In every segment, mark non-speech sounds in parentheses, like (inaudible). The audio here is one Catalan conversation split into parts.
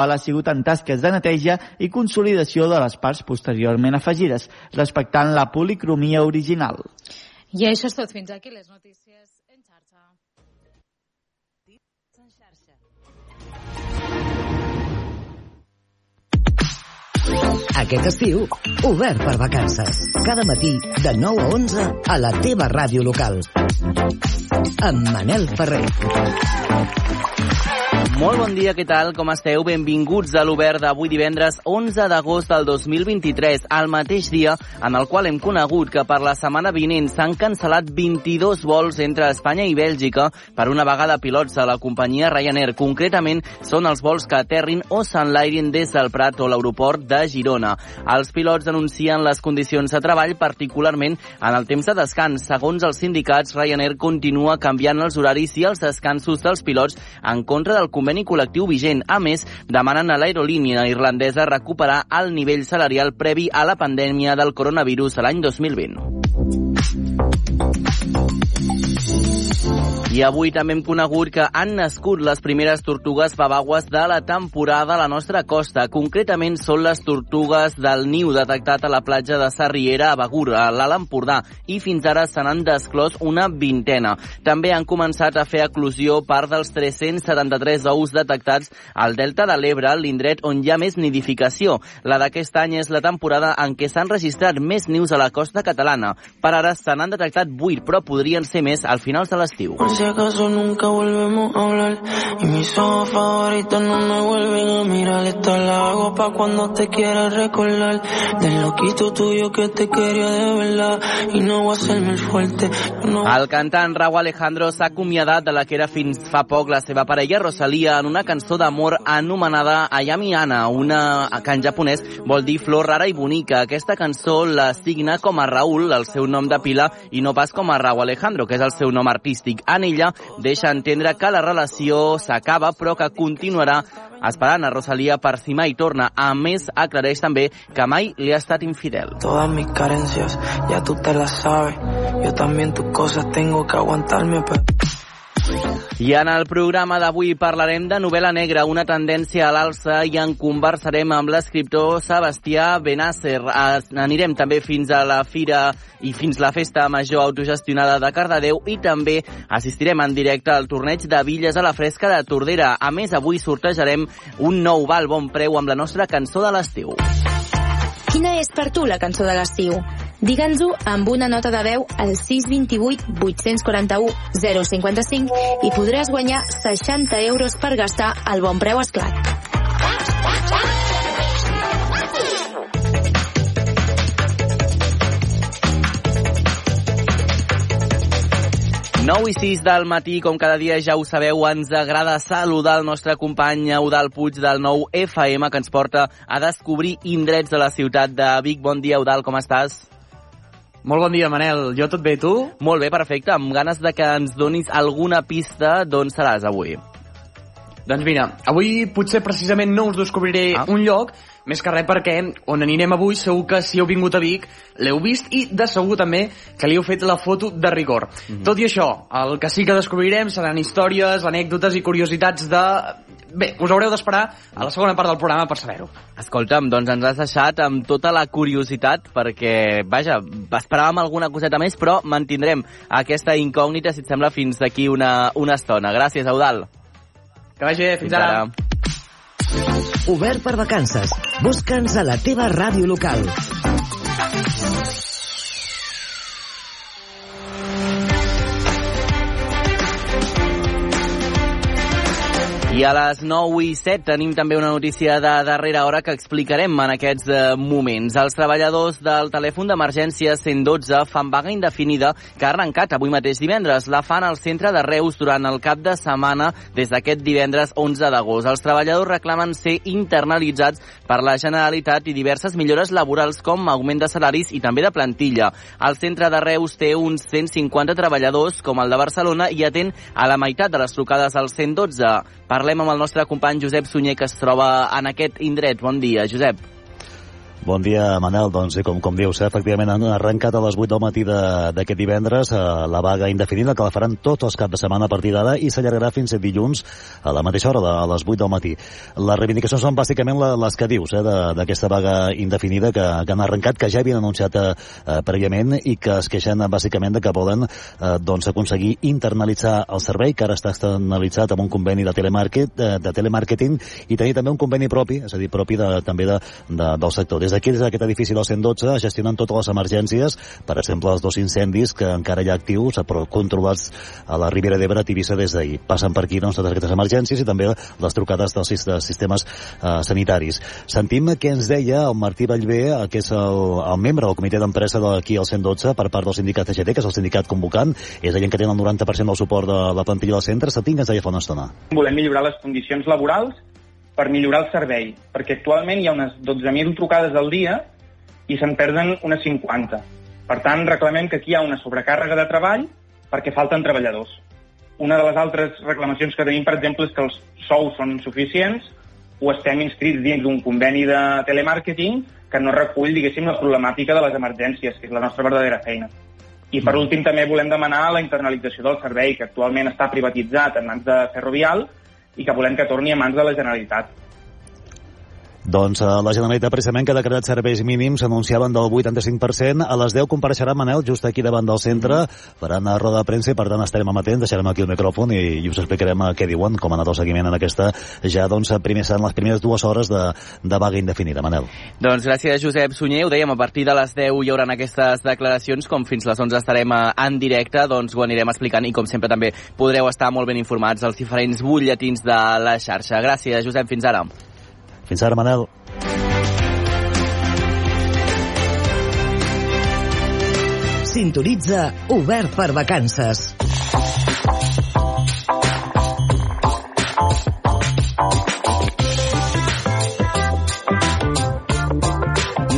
ha sigut en tasques de neteja i consolidació de les parts posteriorment afegides, respectant la policromia original. I això és tot. Fins aquí les notícies en xarxa. Aquest estiu, obert per vacances. Cada matí, de 9 a 11, a la teva ràdio local. Amb Manel Ferrer. Molt bon dia, què tal? Com esteu? Benvinguts a l'Obert d'avui divendres 11 d'agost del 2023, al mateix dia en el qual hem conegut que per la setmana vinent s'han cancel·lat 22 vols entre Espanya i Bèlgica per una vegada pilots de la companyia Ryanair. Concretament, són els vols que aterrin o s'enlairin des del Prat o l'aeroport de Girona. Els pilots anuncien les condicions de treball, particularment en el temps de descans. Segons els sindicats, Ryanair continua canviant els horaris i els descansos dels pilots en contra del conveni col·lectiu vigent. A més, demanen a l'aerolínia irlandesa recuperar el nivell salarial previ a la pandèmia del coronavirus l'any 2020. I avui també hem conegut que han nascut les primeres tortugues babaues de la temporada a la nostra costa. Concretament són les tortugues del niu detectat a la platja de Sarriera a Begur, a l'Alt Empordà, i fins ara se n'han desclòs una vintena. També han començat a fer eclosió part dels 373 ous detectats al Delta de l'Ebre, l'indret on hi ha més nidificació. La d'aquest any és la temporada en què s'han registrat més nius a la costa catalana. Per ara se n'han detectat 8, però podrien ser més al finals de l'estiu. si acaso nunca volvemos a hablar Y mis ojos favoritos no me vuelven a mirar Esta la hago pa' cuando te quieras recordar Del loquito tuyo que te quería de verdad Y no voy a hacerme el fuerte no... El cantant Raúl Alejandro s'ha acomiadat de la que era fins fa poc la seva parella Rosalia en una cançó d'amor anomenada Ayami Ana, una que en japonès vol dir flor rara i bonica. Aquesta cançó la signa com a Raúl, el seu nom de pila, i no pas com a Raúl Alejandro, que és el seu nom artístic. En ella deixa entendre que la relació s'acaba però que continuarà esperant a Rosalia per si mai torna. A més, aclareix també que mai li ha estat infidel. Todas mis carencias, ya tú te las sabes Yo también tus cosas tengo que aguantarme pero... I en el programa d'avui parlarem de novel·la negra, una tendència a l'alça, i en conversarem amb l'escriptor Sebastià Benasser. Anirem també fins a la fira i fins la festa major autogestionada de Cardedeu i també assistirem en directe al torneig de Villes a la Fresca de Tordera. A més, avui sortejarem un nou val bon preu amb la nostra cançó de l'estiu. Quina és per tu la cançó de l'estiu? Digue'ns-ho amb una nota de veu al 628 841 055 i podràs guanyar 60 euros per gastar al bon preu esclat. 9 i 6 del matí, com cada dia ja ho sabeu, ens agrada saludar el nostre company Eudal Puig del nou FM que ens porta a descobrir indrets de la ciutat de Vic. Bon dia, Eudal, com estàs? Molt bon dia, Manel. Jo tot bé, tu? Molt bé, perfecte. Amb ganes de que ens donis alguna pista d'on seràs avui. Doncs mira, avui potser precisament no us descobriré Ah. un lloc, més que res perquè on anirem avui segur que si heu vingut a Vic l'heu vist i de segur també que li heu fet la foto de rigor. Mhm. Tot i això, el que sí que descobrirem seran històries, anècdotes i curiositats de... Bé, us haureu d'esperar a la segona part del programa per saber-ho. Escolta'm, doncs ens has deixat amb tota la curiositat perquè, vaja, esperàvem alguna coseta més, però mantindrem aquesta incògnita, si et sembla, fins d'aquí una, una estona. Gràcies, Eudal. Que vagi bé, fins, ara. Obert per vacances. Busca'ns a la teva ràdio local. I a les 9 i 7 tenim també una notícia de darrera hora que explicarem en aquests eh, moments. Els treballadors del telèfon d'emergència 112 fan vaga indefinida que ha arrencat avui mateix divendres. La fan al centre de Reus durant el cap de setmana des d'aquest divendres 11 d'agost. Els treballadors reclamen ser internalitzats per la Generalitat i diverses millores laborals com augment de salaris i també de plantilla. El centre de Reus té uns 150 treballadors com el de Barcelona i atén a la meitat de les trucades al 112. Parlem amb el nostre company Josep Sunyer que es troba en aquest indret. Bon dia, Josep. Bon dia, Manel. Doncs, sí, com, com dius, eh, efectivament han arrencat a les 8 del matí d'aquest divendres eh, la vaga indefinida que la faran tots els caps de setmana a partir d'ara i s'allargarà fins a dilluns a la mateixa hora, a les 8 del matí. Les reivindicacions són bàsicament les que dius eh, d'aquesta vaga indefinida que, que han arrencat, que ja havien anunciat eh, eh, prèviament i que es queixen bàsicament de que volen eh, doncs, aconseguir internalitzar el servei, que ara està externalitzat amb un conveni de, telemarket, de, de telemàrqueting i tenir també un conveni propi, és a dir, propi de, també de, de, del sector. Des d'aquí, des d'aquest edifici del 112, gestionen totes les emergències, per exemple, els dos incendis que encara hi ha actius, però controlats a la Ribera d'Ebre a Tivissa des d'ahir. Passen per aquí doncs, totes aquestes emergències i també les trucades dels sistemes eh, sanitaris. Sentim què ens deia el Martí Vallvé, eh, que és el, el membre del comitè d'empresa d'aquí al 112 per part del sindicat CGT, que és el sindicat convocant, és a dir, que tenen el 90% del suport de la plantilla del centre. Sentim que ens deia fa una estona. Volem millorar les condicions laborals per millorar el servei, perquè actualment hi ha unes 12.000 trucades al dia i se'n perden unes 50. Per tant, reclamem que aquí hi ha una sobrecàrrega de treball perquè falten treballadors. Una de les altres reclamacions que tenim, per exemple, és que els sous són insuficients o estem inscrits dins d'un conveni de telemàrqueting que no recull, diguéssim, la problemàtica de les emergències, que és la nostra verdadera feina. I per últim també volem demanar la internalització del servei, que actualment està privatitzat en mans de Ferrovial i que volem que torni a mans de la Generalitat. Doncs eh, la Generalitat precisament que ha decretat serveis mínims anunciaven del 85%. A les 10 compareixerà Manel just aquí davant del centre faran una roda de premsa i per tant estarem amatents, deixarem aquí el micròfon i, i us explicarem eh, què diuen, com ha anat el seguiment en aquesta ja doncs primer, seran les primeres dues hores de, de vaga indefinida. Manel. Doncs gràcies Josep Sunyer, ho dèiem, a partir de les 10 hi haurà aquestes declaracions, com fins les 11 estarem eh, en directe, doncs ho anirem explicant i com sempre també podreu estar molt ben informats als diferents butlletins de la xarxa. Gràcies Josep, fins ara. Fins ara, Manel. Sintonitza Obert per Vacances.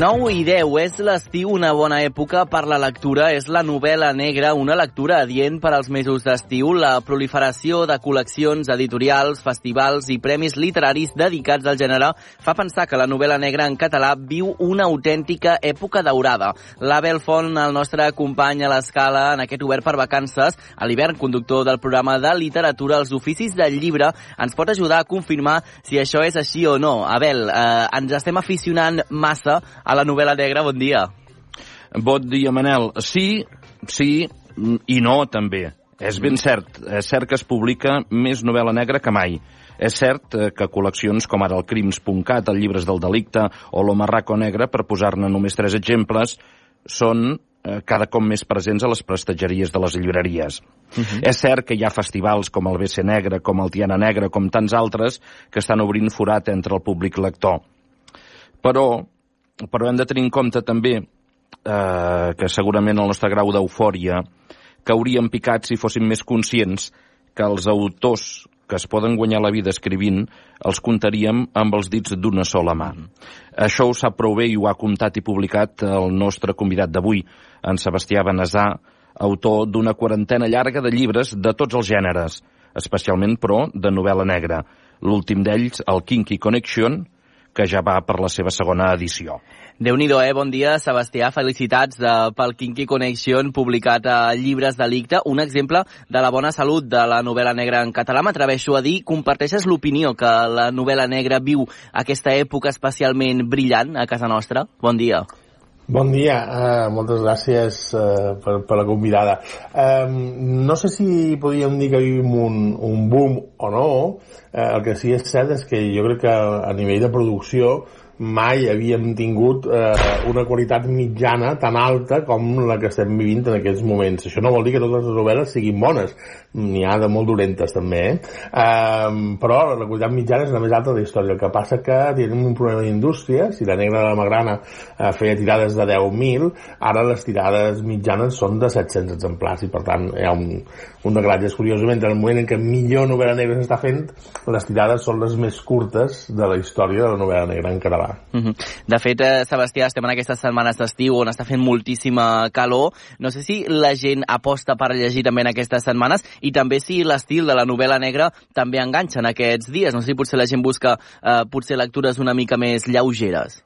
9 i 10 és l'estiu una bona època per la lectura. És la novel·la negra, una lectura adient per als mesos d'estiu. La proliferació de col·leccions editorials, festivals i premis literaris dedicats al gènere fa pensar que la novel·la negra en català viu una autèntica època daurada. L'Abel Font, el nostre company a l'escala en aquest obert per vacances, a l'hivern conductor del programa de literatura als oficis del llibre, ens pot ajudar a confirmar si això és així o no. Abel, eh, ens estem aficionant massa a la novel·la negra. Bon dia. Bon dia, Manel. Sí, sí i no, també. És ben cert. És cert que es publica més novel·la negra que mai. És cert eh, que col·leccions com ara el Crims.cat, el Llibres del Delicte o l'Omarraco Negre, per posar-ne només tres exemples, són eh, cada cop més presents a les prestatgeries de les llibreries. Uh -huh. És cert que hi ha festivals com el BC Negre, com el Tiana Negre, com tants altres, que estan obrint forat entre el públic lector. Però però hem de tenir en compte també eh, que segurament el nostre grau d'eufòria cauríem picats si fóssim més conscients que els autors que es poden guanyar la vida escrivint els comptaríem amb els dits d'una sola mà. Això ho sap prou bé i ho ha comptat i publicat el nostre convidat d'avui, en Sebastià Benesà, autor d'una quarantena llarga de llibres de tots els gèneres, especialment, però, de novel·la negra. L'últim d'ells, el Kinky Connection, que ja va per la seva segona edició. déu nhi eh? Bon dia, Sebastià. Felicitats de, pel Kinky Connection, publicat a Llibres Delicte. Un exemple de la bona salut de la novel·la negra en català. M'atreveixo a dir, comparteixes l'opinió que la novel·la negra viu aquesta època especialment brillant a casa nostra? Bon dia. Bon dia, uh, moltes gràcies uh, per, per la convidada. Um, no sé si podríem dir que vivim un, un boom o no, uh, el que sí és cert és que jo crec que a nivell de producció mai havíem tingut eh, una qualitat mitjana tan alta com la que estem vivint en aquests moments. Això no vol dir que totes les novel·les siguin bones, n'hi ha de molt dolentes també, eh? eh? però la qualitat mitjana és la més alta de la història. El que passa que tenim un problema d'indústria, si la negra de la Magrana eh, feia tirades de 10.000, ara les tirades mitjanes són de 700 exemplars i per tant hi ha un, un decalatge. Curiosament, en el moment en què millor novel·la negra s'està fent, les tirades són les més curtes de la història de la novel·la negra en català. Uh mhm. -huh. De fet, eh, Sebastià, estem en aquestes setmanes d'estiu on està fent moltíssima calor. No sé si la gent aposta per llegir també en aquestes setmanes i també si l'estil de la novel·la negra també enganxa en aquests dies. No sé si potser la gent busca eh, potser lectures una mica més lleugeres.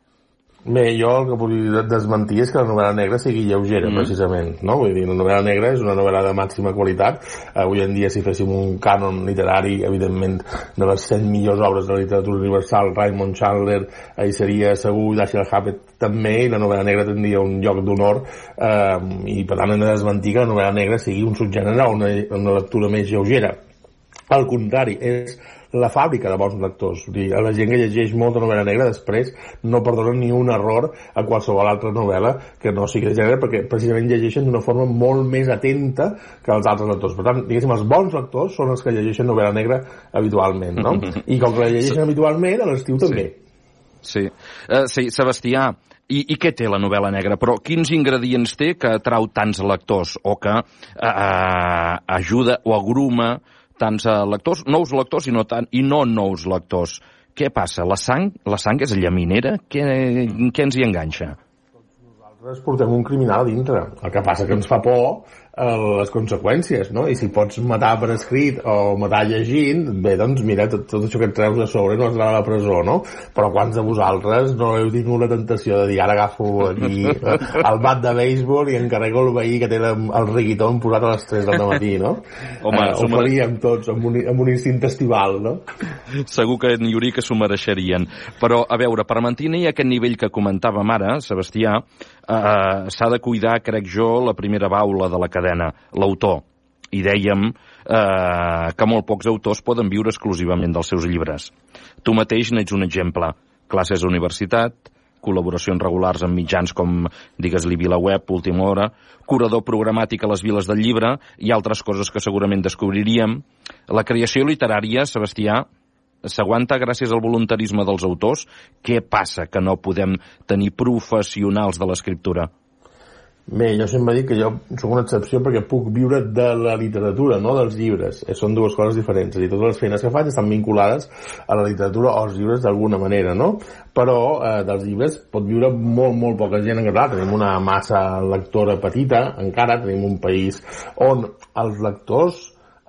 Bé, jo el que volia desmentir és que la novel·la negra sigui lleugera, mm. precisament, no? Vull dir, la novel·la negra és una novel·la de màxima qualitat. Avui en dia, si féssim un cànon literari, evidentment, de les 100 millors obres de la literatura universal, Raymond Chandler, hi seria segur, Dashiell Hammett també, i la novel·la negra tindria un lloc d'honor, eh, i per tant hem de desmentir que la novel·la negra sigui un subgènere o una, una lectura més lleugera. Al contrari, és la fàbrica de bons lectors. Vull dir, la gent que llegeix molta novel·la negra després no perdona ni un error a qualsevol altra novel·la que no sigui de gènere perquè precisament llegeixen d'una forma molt més atenta que els altres lectors. Per tant, diguéssim, els bons lectors són els que llegeixen novel·la negra habitualment, no? I com que la llegeixen habitualment, a l'estiu també. Sí, uh, sí Sebastià, i, I què té la novel·la negra? Però quins ingredients té que atrau tants lectors o que uh, ajuda o agruma tants uh, lectors, nous lectors i no, tant, i no nous lectors. Què passa? La sang, la sang és llaminera? Què, què ens hi enganxa? Nosaltres portem un criminal a dintre. El que passa que ens fa por les conseqüències, no? I si pots matar per escrit o matar llegint, bé, doncs mira, tot, tot això que et treus de sobre no serà a la presó, no? Però quants de vosaltres no heu tingut la tentació de dir ara agafo aquí el bat de béisbol i encarrego el veí que té el riguiton posat a les 3 del matí, no? Home, eh, ho faríem tots amb un, amb un instint estival, no? Segur que n'hi hauria que s'ho mereixerien. Però, a veure, per mantenir aquest nivell que comentàvem ara, Sebastià, eh, s'ha de cuidar, crec jo, la primera baula de la cadena, l'autor. I dèiem eh, que molt pocs autors poden viure exclusivament dels seus llibres. Tu mateix n'ets un exemple. Classes a universitat, col·laboracions regulars amb mitjans com, digues-li, VilaWeb, Última Hora, curador programàtic a les viles del llibre i altres coses que segurament descobriríem. La creació literària, Sebastià, s'aguanta gràcies al voluntarisme dels autors? Què passa que no podem tenir professionals de l'escriptura? Bé, jo sempre dic que jo sóc una excepció perquè puc viure de la literatura, no dels llibres. Eh, són dues coses diferents. I totes les feines que faig estan vinculades a la literatura o als llibres d'alguna manera, no? Però eh, dels llibres pot viure molt, molt poca gent en català. Tenim una massa lectora petita, encara tenim un país on els lectors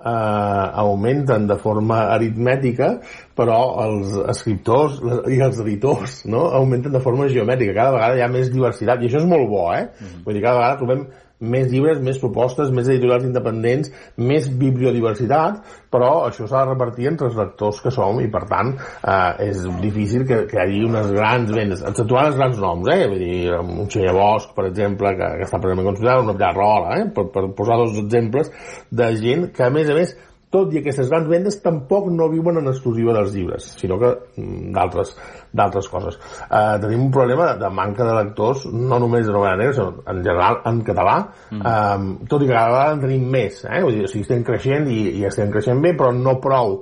eh, augmenten de forma aritmètica, però els escriptors i els editors no? augmenten de forma geomètrica. Cada vegada hi ha més diversitat, i això és molt bo, eh? Mm -hmm. Vull dir, cada vegada trobem més llibres, més propostes, més editorials independents, més bibliodiversitat, però això s'ha de repartir entre els lectors que som i per tant eh, és difícil que, que hi hagi unes grans vendes, exceptuant els grans noms, eh? vull dir, un Xavier Bosch, per exemple, que, que està plenament considerat, una Pilar Rola, eh? per, per posar dos exemples de gent que a més a més tot i aquestes grans vendes tampoc no viuen en exclusiva dels llibres, sinó que mm, d'altres d'altres coses. Eh, tenim un problema de manca de lectors, no només de novel·la negra, sinó en general en català, mm. eh, tot i que cada vegada en tenim més, eh? Vull dir, o sigui, estem creixent i, i estem creixent bé, però no prou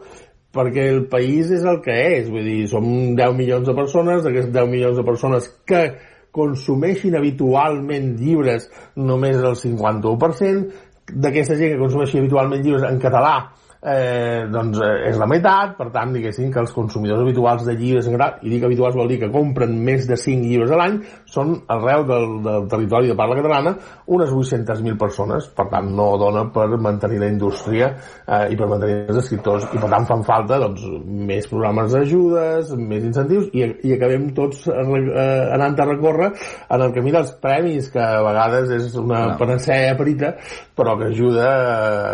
perquè el país és el que és, vull dir, som 10 milions de persones, d'aquests 10 milions de persones que consumeixin habitualment llibres només el 51%, d'aquesta gent que consumeixi habitualment llibres en català eh, doncs eh, és la meitat, per tant, diguéssim que els consumidors habituals de llibres en català, i dic habituals vol dir que compren més de 5 llibres a l'any, són arreu del, del territori de parla catalana unes 800.000 persones, per tant no dona per mantenir la indústria eh, i per mantenir els escriptors, i per tant fan falta doncs, més programes d'ajudes, més incentius, i, i acabem tots eh, anant a recórrer en el camí dels premis, que a vegades és una no. panacea perita, però que ajuda,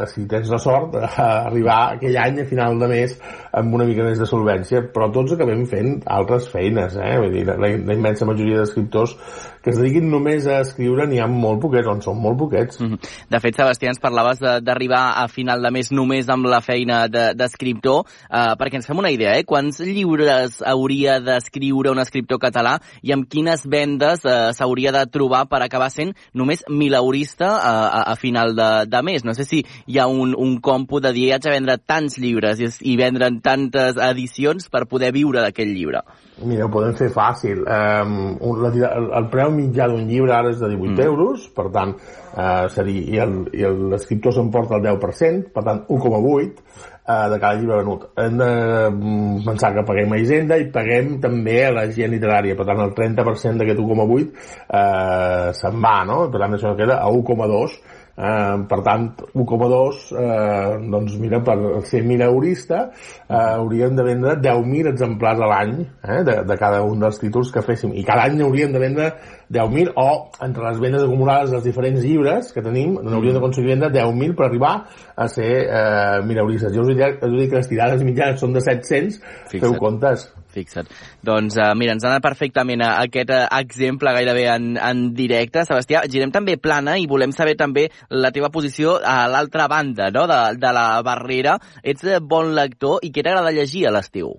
eh, si tens la sort, a arribar aquell any a final de mes amb una mica més de solvència, però tots acabem fent altres feines, eh? Vull dir, la, la immensa majoria d'escriptors que es dediquin només a escriure n'hi ha molt poquets, on són molt poquets. Mm -hmm. De fet, Sebastià, ens parlaves d'arribar a final de mes només amb la feina d'escriptor, de, eh, perquè ens fem una idea, eh? Quants llibres hauria d'escriure un escriptor català i amb quines vendes eh, s'hauria de trobar per acabar sent només milaurista eh, a, a final de, de mes? No sé si hi ha un, un còmput de dir haig de vendre tants llibres i, i vendre tantes edicions per poder viure d'aquell llibre. Mira, ho podem fer fàcil. Um, un, la, el, el preu mitjà d'un llibre ara és de 18 mm. euros, per tant, uh, seria, i l'escriptor s'emporta el 10%, per tant, 1,8 uh, de cada llibre venut. Hem de mm, pensar que paguem a Hisenda i paguem també a la gent literària, per tant, el 30% d'aquest 1,8 uh, se'n va, no? Per tant, això queda a 1,2 Eh, per tant, 1,2, eh, doncs mira, per ser mileurista, eh, hauríem de vendre 10.000 exemplars a l'any eh, de, de cada un dels títols que féssim. I cada any hauríem de vendre 10.000 o entre les vendes acumulades dels diferents llibres que tenim, n'hauríem de aconseguir vendre 10.000 per arribar a ser eh, mileuristes. Jo us diria, us diria que les tirades mitjanes són de 700, Fixa't. feu comptes. Fixa't. Doncs uh, mira, ens ha anat perfectament a aquest uh, exemple gairebé en, en directe. Sebastià, girem també plana i volem saber també la teva posició a l'altra banda no? de, de la barrera. Ets eh, bon lector i què t'agrada llegir a l'estiu?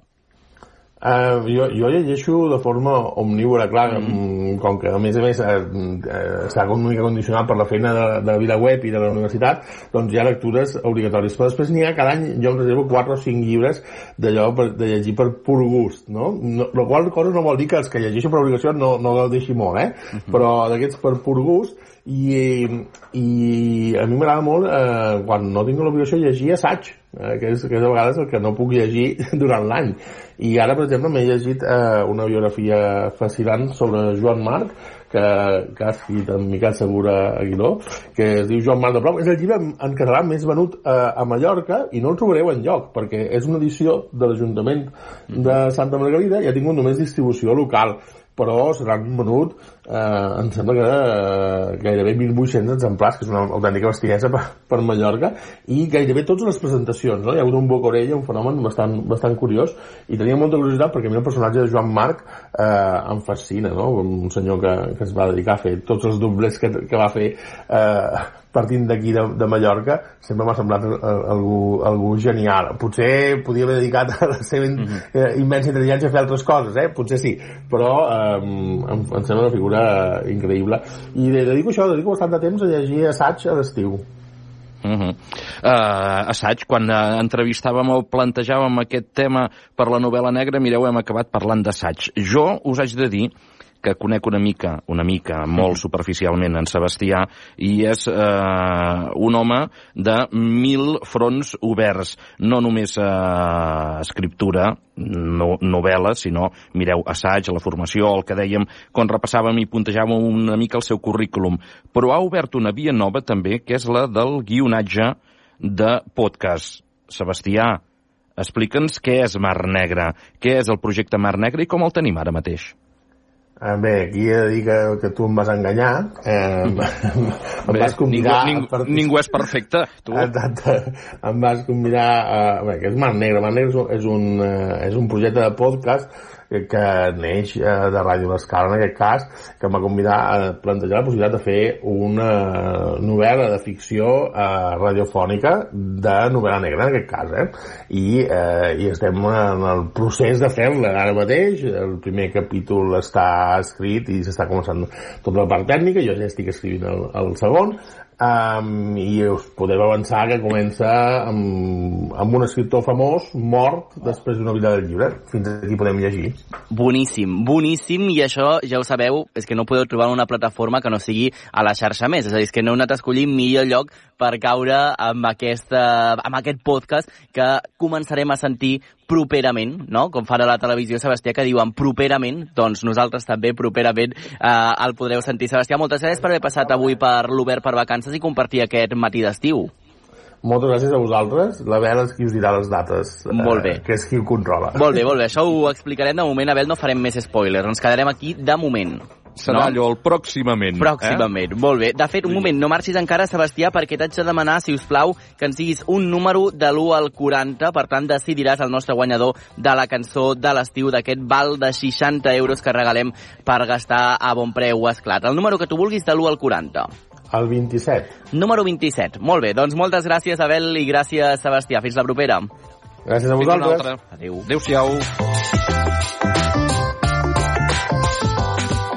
Uh, jo, jo llegeixo de forma omnívora, clar, mm. com que a més a més eh, eh, està una mica condicionat per la feina de, de la vida web i de la universitat, doncs hi ha lectures obligatòries. Però després n'hi ha, cada any jo em reservo 4 o 5 llibres d'allò de llegir per pur gust, no? no? La qual cosa no vol dir que els que llegeixo per obligació no, no gaudeixi molt, eh? Uh -huh. Però d'aquests per pur gust, i, i a mi m'agrada molt eh, quan no tinc l'obligació llegir assaig eh, que, és, que és a vegades el que no puc llegir (laughs) durant l'any i ara per exemple m'he llegit eh, una biografia fascinant sobre Joan Marc que, que ha escrit en Miquel Segura Aguiló que es diu Joan Marc de Prou. És el llibre en, català més venut eh, a Mallorca i no el trobareu en lloc perquè és una edició de l'Ajuntament de Santa Margarida i ha tingut només distribució local però se n'han venut eh, em sembla que eh, gairebé 1.800 exemplars, que és una autèntica bestiesa per, per Mallorca, i gairebé totes les presentacions, no? Hi ha hagut un boca orella, un fenomen bastant, bastant curiós, i tenia molta curiositat perquè a mi el personatge de Joan Marc eh, em fascina, no? Un senyor que, que es va dedicar a fer tots els doblers que, que va fer eh, partint d'aquí de, de Mallorca sempre m'ha semblat eh, algú, algú genial potser podia haver dedicat a la seva mm -hmm. eh, immensa intel·ligència a fer altres coses eh? potser sí, però eh, em, em sembla una figura increïble i dedico això, dedico bastant de temps a llegir assaig a l'estiu Uh -huh. uh, assaig, quan uh, entrevistàvem o plantejàvem aquest tema per la novel·la negra, mireu, hem acabat parlant d'assaig. Jo us haig de dir que conec una mica, una mica, molt superficialment, en Sebastià, i és eh, un home de mil fronts oberts. No només eh, escriptura, no, novel·la, sinó, mireu, assaig, la formació, el que dèiem, quan repassàvem i puntejàvem una mica el seu currículum. Però ha obert una via nova també, que és la del guionatge de podcast. Sebastià, explica'ns què és Mar Negra, què és el projecte Mar Negra i com el tenim ara mateix. Eh, bé, aquí he de dir que, que tu em vas enganyar. Eh, em Bé, vas convidar... Ningú, ningú, ningú és perfecte, tu. Exacte. Em vas convidar... A, bé, que és Mar Negra. Mar Negra és un, és un, eh, és un projecte de podcast que, que neix eh, de Ràdio L'Escala, en aquest cas, que em va convidar a plantejar la possibilitat de fer una novel·la de ficció eh, radiofònica de novel·la negra, en aquest cas, eh? I, eh, i estem en el procés de fer-la ara mateix. El primer capítol està escrit i s'està començant tota la part tècnica, jo ja estic escrivint el, el segon, Um, i us podeu avançar que comença amb, amb un escriptor famós mort després d'una vida del llibre. Fins aquí podem llegir. Boníssim, boníssim, i això ja ho sabeu, és que no podeu trobar una plataforma que no sigui a la xarxa més, és a dir, que no heu anat a escollir millor lloc per caure amb, aquesta, amb aquest podcast que començarem a sentir properament, no? Com fan a la televisió, Sebastià, que diuen properament, doncs nosaltres també properament eh, el podreu sentir. Sebastià, moltes gràcies per haver passat avui per l'Obert per Vacances i compartir aquest matí d'estiu. moltes gràcies a vosaltres la Bel és qui us dirà les dates Molt bé. eh, que és qui ho controla Molt bé, molt bé, això ho explicarem de moment. Abel, no farem més spoilers, ens quedarem aquí de moment. Serà no? allò el pròximament. Pròximament, eh? molt bé. De fet, un moment, no marxis encara, Sebastià, perquè t'haig de demanar, si us plau, que ens diguis un número de l'1 al 40, per tant, decidiràs el nostre guanyador de la cançó de l'estiu d'aquest val de 60 euros que regalem per gastar a bon preu esclat. El número que tu vulguis de l'1 al 40. El 27. Número 27. Molt bé, doncs moltes gràcies, Abel, i gràcies, Sebastià. Fins la propera. Gràcies a vosaltres. Adéu. Adéu-siau.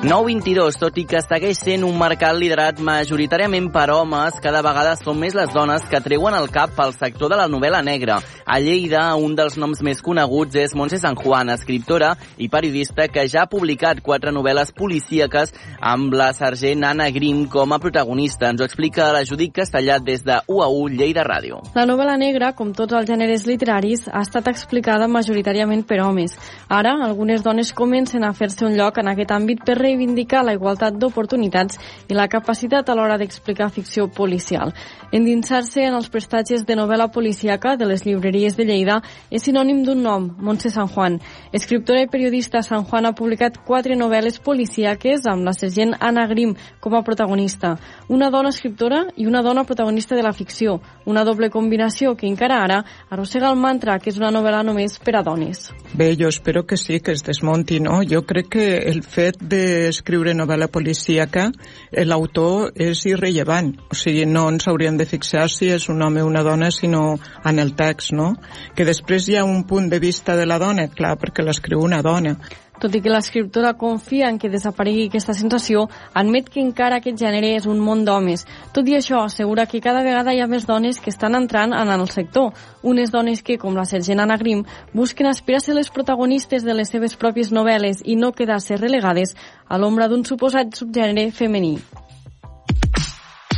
9-22, tot i que segueix sent un mercat liderat majoritàriament per homes, cada vegada són més les dones que treuen el cap pel sector de la novel·la negra. A Lleida, un dels noms més coneguts és Montse San Juan, escriptora i periodista que ja ha publicat quatre novel·les policíaques amb la sergent Anna Grimm com a protagonista. Ens ho explica la Judit Castellat des de UAU Lleida Ràdio. La novel·la negra, com tots els gèneres literaris, ha estat explicada majoritàriament per homes. Ara, algunes dones comencen a fer-se un lloc en aquest àmbit per reivindicar reivindicar la igualtat d'oportunitats i la capacitat a l'hora d'explicar ficció policial. Endinsar-se en els prestatges de novel·la policíaca de les llibreries de Lleida és sinònim d'un nom, Montse San Juan. Escriptora i periodista San Juan ha publicat quatre novel·les policíaques amb la sergent Anna Grim com a protagonista. Una dona escriptora i una dona protagonista de la ficció. Una doble combinació que encara ara arrossega el mantra que és una novel·la només per a dones. Bé, jo espero que sí, que es desmonti, no? Jo crec que el fet d'escriure novel·la policíaca, l'autor és irrellevant. O sigui, no ens hauríem de fixar si és un home o una dona, sinó en el text, no? Que després hi ha un punt de vista de la dona, clar, perquè l'escriu una dona. Tot i que l'escriptora confia en que desaparegui aquesta sensació, admet que encara aquest gènere és un món d'homes. Tot i això, assegura que cada vegada hi ha més dones que estan entrant en el sector. Unes dones que, com la sergent Anna Grimm, busquen aspirar a ser les protagonistes de les seves pròpies novel·les i no quedar-se relegades a l'ombra d'un suposat subgènere femení.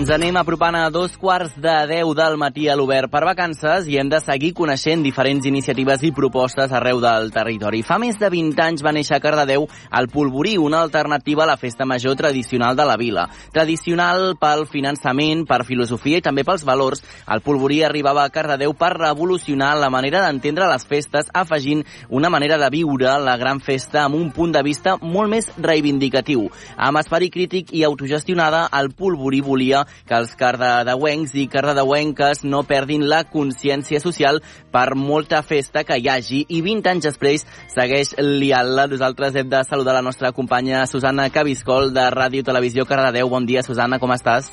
Ens anem apropant a dos quarts de deu del matí a l'Obert per vacances i hem de seguir coneixent diferents iniciatives i propostes arreu del territori. Fa més de 20 anys va néixer a Cardedeu el Polvorí, una alternativa a la festa major tradicional de la vila. Tradicional pel finançament, per filosofia i també pels valors, el Polvorí arribava a Cardedeu per revolucionar la manera d'entendre les festes, afegint una manera de viure la gran festa amb un punt de vista molt més reivindicatiu. Amb esperit crític i autogestionada, el Polvorí volia que els cardedeuencs i cardedeuenques no perdin la consciència social per molta festa que hi hagi i 20 anys després segueix liant-la. Nosaltres hem de saludar la nostra companya Susana Cabiscol de Ràdio Televisió Cardedeu. Bon dia, Susana, com estàs?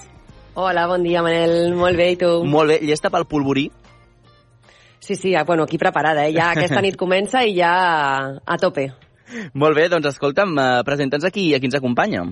Hola, bon dia, Manel. Molt bé, i tu? Molt bé. Llesta pel polvorí? Sí, sí, bueno, aquí preparada, eh? Ja (laughs) aquesta nit comença i ja a tope. Molt bé, doncs escolta'm, eh, presenta'ns aquí a qui ens acompanya.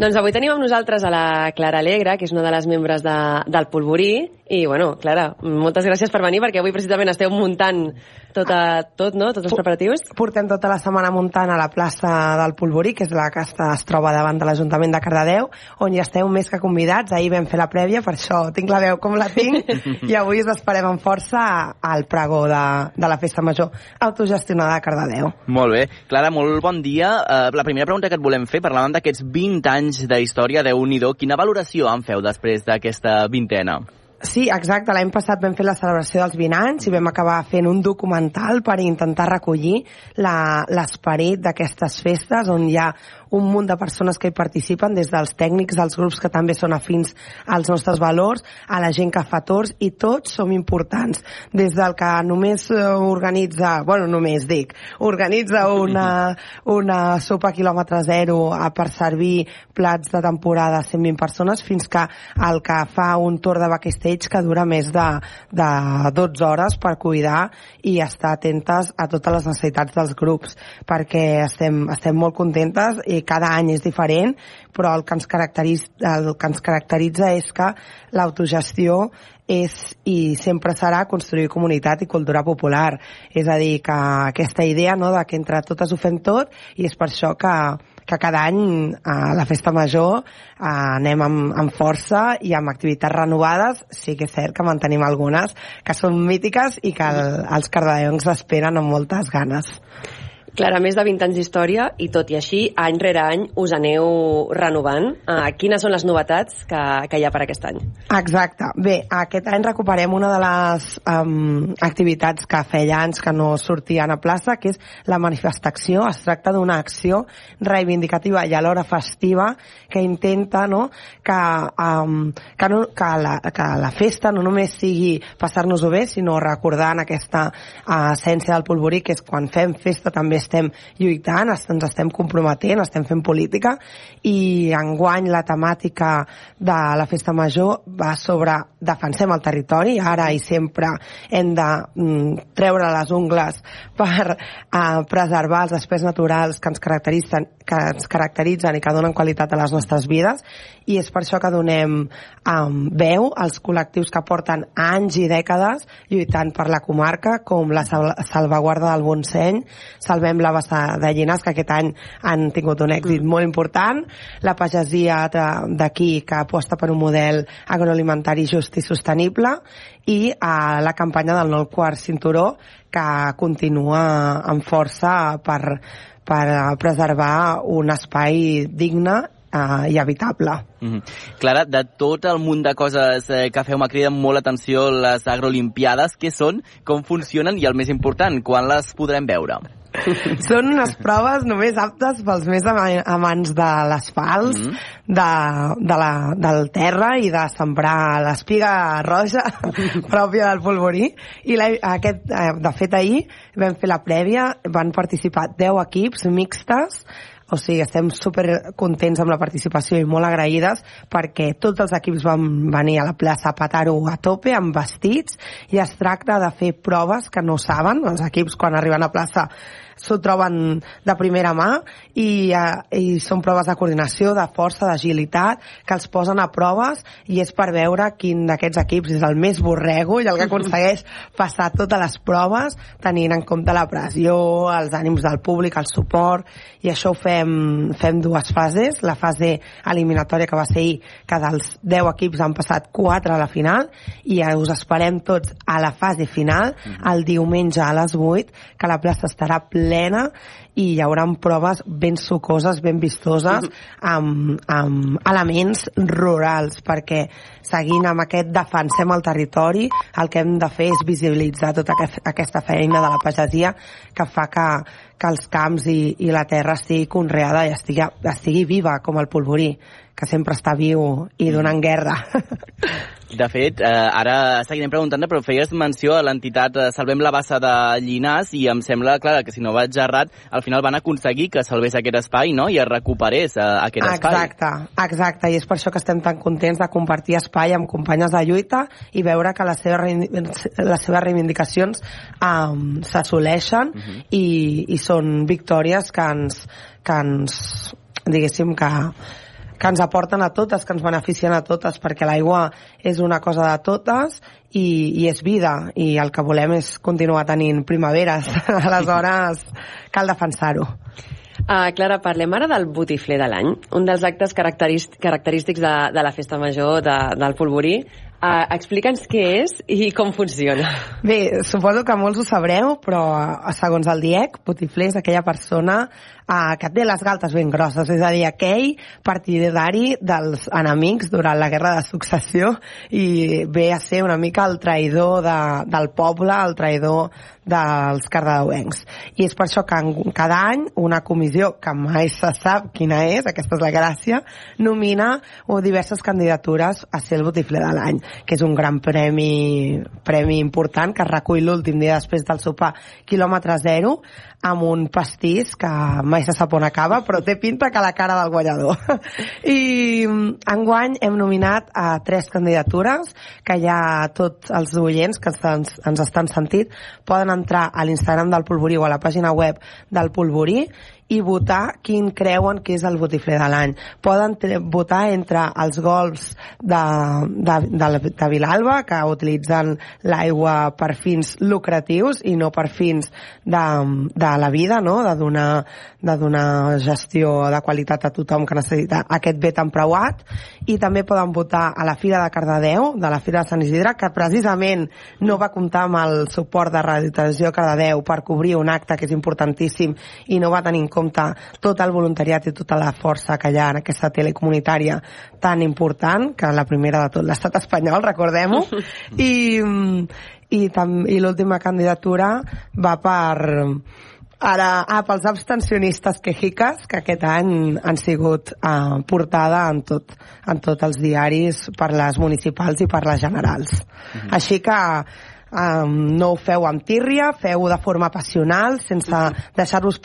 Doncs avui tenim amb nosaltres a la Clara Alegre, que és una de les membres de, del Polvorí, i bueno, Clara, moltes gràcies per venir, perquè avui precisament esteu muntant tot, a, tot no? tots els preparatius. Portem tota la setmana muntant a la plaça del Polvorí, que és la que està, es troba davant de l'Ajuntament de Cardedeu, on hi esteu més que convidats. Ahir vam fer la prèvia, per això tinc la veu com la tinc, (laughs) i avui us esperem amb força al pregó de, de la Festa Major autogestionada de Cardedeu. Molt bé. Clara, molt bon dia. Uh, la primera pregunta que et volem fer, parlàvem d'aquests 20 anys de història, de nhi quina valoració en feu després d'aquesta vintena? Sí, exacte. L'any passat vam fer la celebració dels 20 anys i vam acabar fent un documental per intentar recollir l'esperit d'aquestes festes on hi ha un munt de persones que hi participen, des dels tècnics, dels grups que també són afins als nostres valors, a la gent que fa torns, i tots som importants. Des del que només eh, organitza, bueno, només dic, organitza una, una sopa quilòmetre zero per servir plats de temporada a 120 persones, fins que el que fa un tour de backstage que dura més de, de 12 hores per cuidar i estar atentes a totes les necessitats dels grups, perquè estem, estem molt contentes i cada any és diferent, però el que ens caracteritza, el que ens caracteritza és que l'autogestió és i sempre serà construir comunitat i cultura popular. És a dir, que aquesta idea no, de que entre totes ho fem tot i és per això que, que cada any a la festa major anem amb, amb força i amb activitats renovades. Sí que és cert que mantenim algunes que són mítiques i que el, els cardadencs esperen amb moltes ganes. Clara, més de 20 anys d'història i tot i així, any rere any us aneu renovant. Uh, quines són les novetats que, que hi ha per aquest any? Exacte. Bé, aquest any recuperem una de les um, activitats que feia anys que no sortien a plaça, que és la manifestació. Es tracta d'una acció reivindicativa i alhora festiva que intenta no, que, um, que, no, que, la, que la festa no només sigui passar-nos-ho bé, sinó recordant aquesta uh, essència del polvorí, que és quan fem festa també estem lluitant, ens estem comprometent, estem fent política i enguany la temàtica de la festa major va sobre defensem el territori, ara i sempre hem de mm, treure les ungles per eh, preservar els espais naturals que ens caracteritzen que ens caracteritzen i que donen qualitat a les nostres vides. I és per això que donem um, veu als col·lectius que porten anys i dècades lluitant per la comarca, com la sal salvaguarda del Montseny, Salvem la Bassa de Llinars, que aquest any han tingut un èxit molt important, la pagesia d'aquí, que aposta per un model agroalimentari just i sostenible, i uh, la campanya del nou quart cinturó, que continua amb força per, per eh, preservar un espai digne eh, i habitable. Mm -hmm. Clara, de tot el munt de coses eh, que feu m'ha cridat molt l'atenció les agrolimpiades, què són, com funcionen i el més important, quan les podrem veure? (laughs) Són unes proves només aptes pels més ama- amants de l'asfalt, mm -hmm. de, de la, del terra i de sembrar l'espiga roja (laughs) pròpia del polvorí. I la, aquest, eh, de fet, ahir vam fer la prèvia, van participar 10 equips mixtes, o sigui, estem super contents amb la participació i molt agraïdes perquè tots els equips van venir a la plaça a petar-ho a tope amb vestits i es tracta de fer proves que no saben, els equips quan arriben a plaça s'ho troben de primera mà i, eh, i són proves de coordinació, de força, d'agilitat, que els posen a proves i és per veure quin d'aquests equips és el més borrego i el que aconsegueix (laughs) passar totes les proves tenint en compte la pressió, els ànims del públic, el suport i això ho fem, fem dues fases, la fase eliminatòria que va ser ahir, que dels 10 equips han passat 4 a la final i eh, us esperem tots a la fase final el diumenge a les 8 que la plaça estarà plena i hi haurà proves ben sucoses, ben vistoses (laughs) amb, amb elements rurals perquè seguint amb aquest defensem el territori el que hem de fer és visibilitzar tota aquest, aquesta feina de la pagesia que fa que, que els camps i, i la terra estigui conreada i estigui, estigui viva com el polvorí que sempre està viu i donant guerra. (laughs) De fet, eh, ara seguirem preguntant però feies menció a l'entitat eh, Salvem la Bassa de Llinars i em sembla, clar, que si no vaig errat, al final van aconseguir que salvés aquest espai no? i es recuperés eh, aquest espai. Exacte, exacte, i és per això que estem tan contents de compartir espai amb companyes de lluita i veure que les seves, les seves reivindicacions um, s'assoleixen uh -huh. i, i són victòries que ens, que ens diguéssim que que ens aporten a totes, que ens beneficien a totes, perquè l'aigua és una cosa de totes i, i és vida, i el que volem és continuar tenint primaveres. (laughs) Aleshores, cal defensar-ho. Uh, Clara, parlem ara del botifler de l'any, un dels actes característ característics de, de la festa major de, del Polvorí. Uh, Explica'ns què és i com funciona. Bé, suposo que molts ho sabreu, però eh, segons el DIEC, botifler és aquella persona eh, que té les galtes ben grosses, és a dir, aquell partidari dels enemics durant la guerra de successió i ve a ser una mica el traïdor de, del poble, el traïdor dels cardedeuencs. I és per això que cada any una comissió, que mai se sap quina és, aquesta és la gràcia, nomina diverses candidatures a ser el botifler de l'any, que és un gran premi, premi important que recull l'últim dia després del sopar quilòmetre zero amb un pastís que mai se sap on acaba, però té pinta que la cara del guanyador. (laughs) I mm, enguany hem nominat a tres candidatures que ja tots els oients que ens, ens estan sentit poden entrar a l'Instagram del Polvorí o a la pàgina web del Polvorí i votar quin creuen que és el botifler de l'any. Poden votar entre els gols de, de, de, de Vilalba, que utilitzen l'aigua per fins lucratius i no per fins de, de la vida, no? de, donar, de donar gestió de qualitat a tothom que necessita aquest bé tan preuat. I també poden votar a la Fira de Cardedeu, de la Fira de Sant Isidre, que precisament no va comptar amb el suport de Radio Televisió Cardedeu per cobrir un acte que és importantíssim i no va tenir en compte tot el voluntariat i tota la força que hi ha en aquesta tele comunitària tan important, que la primera de tot l'estat espanyol, recordem-ho, (laughs) i, i, i l'última candidatura va per ara, ah, pels abstencionistes quejiques, que aquest any han sigut eh, portada en tot, en tots els diaris per les municipals i per les generals. Així que um, no ho feu amb tírria, feu de forma passional, sense deixar-vos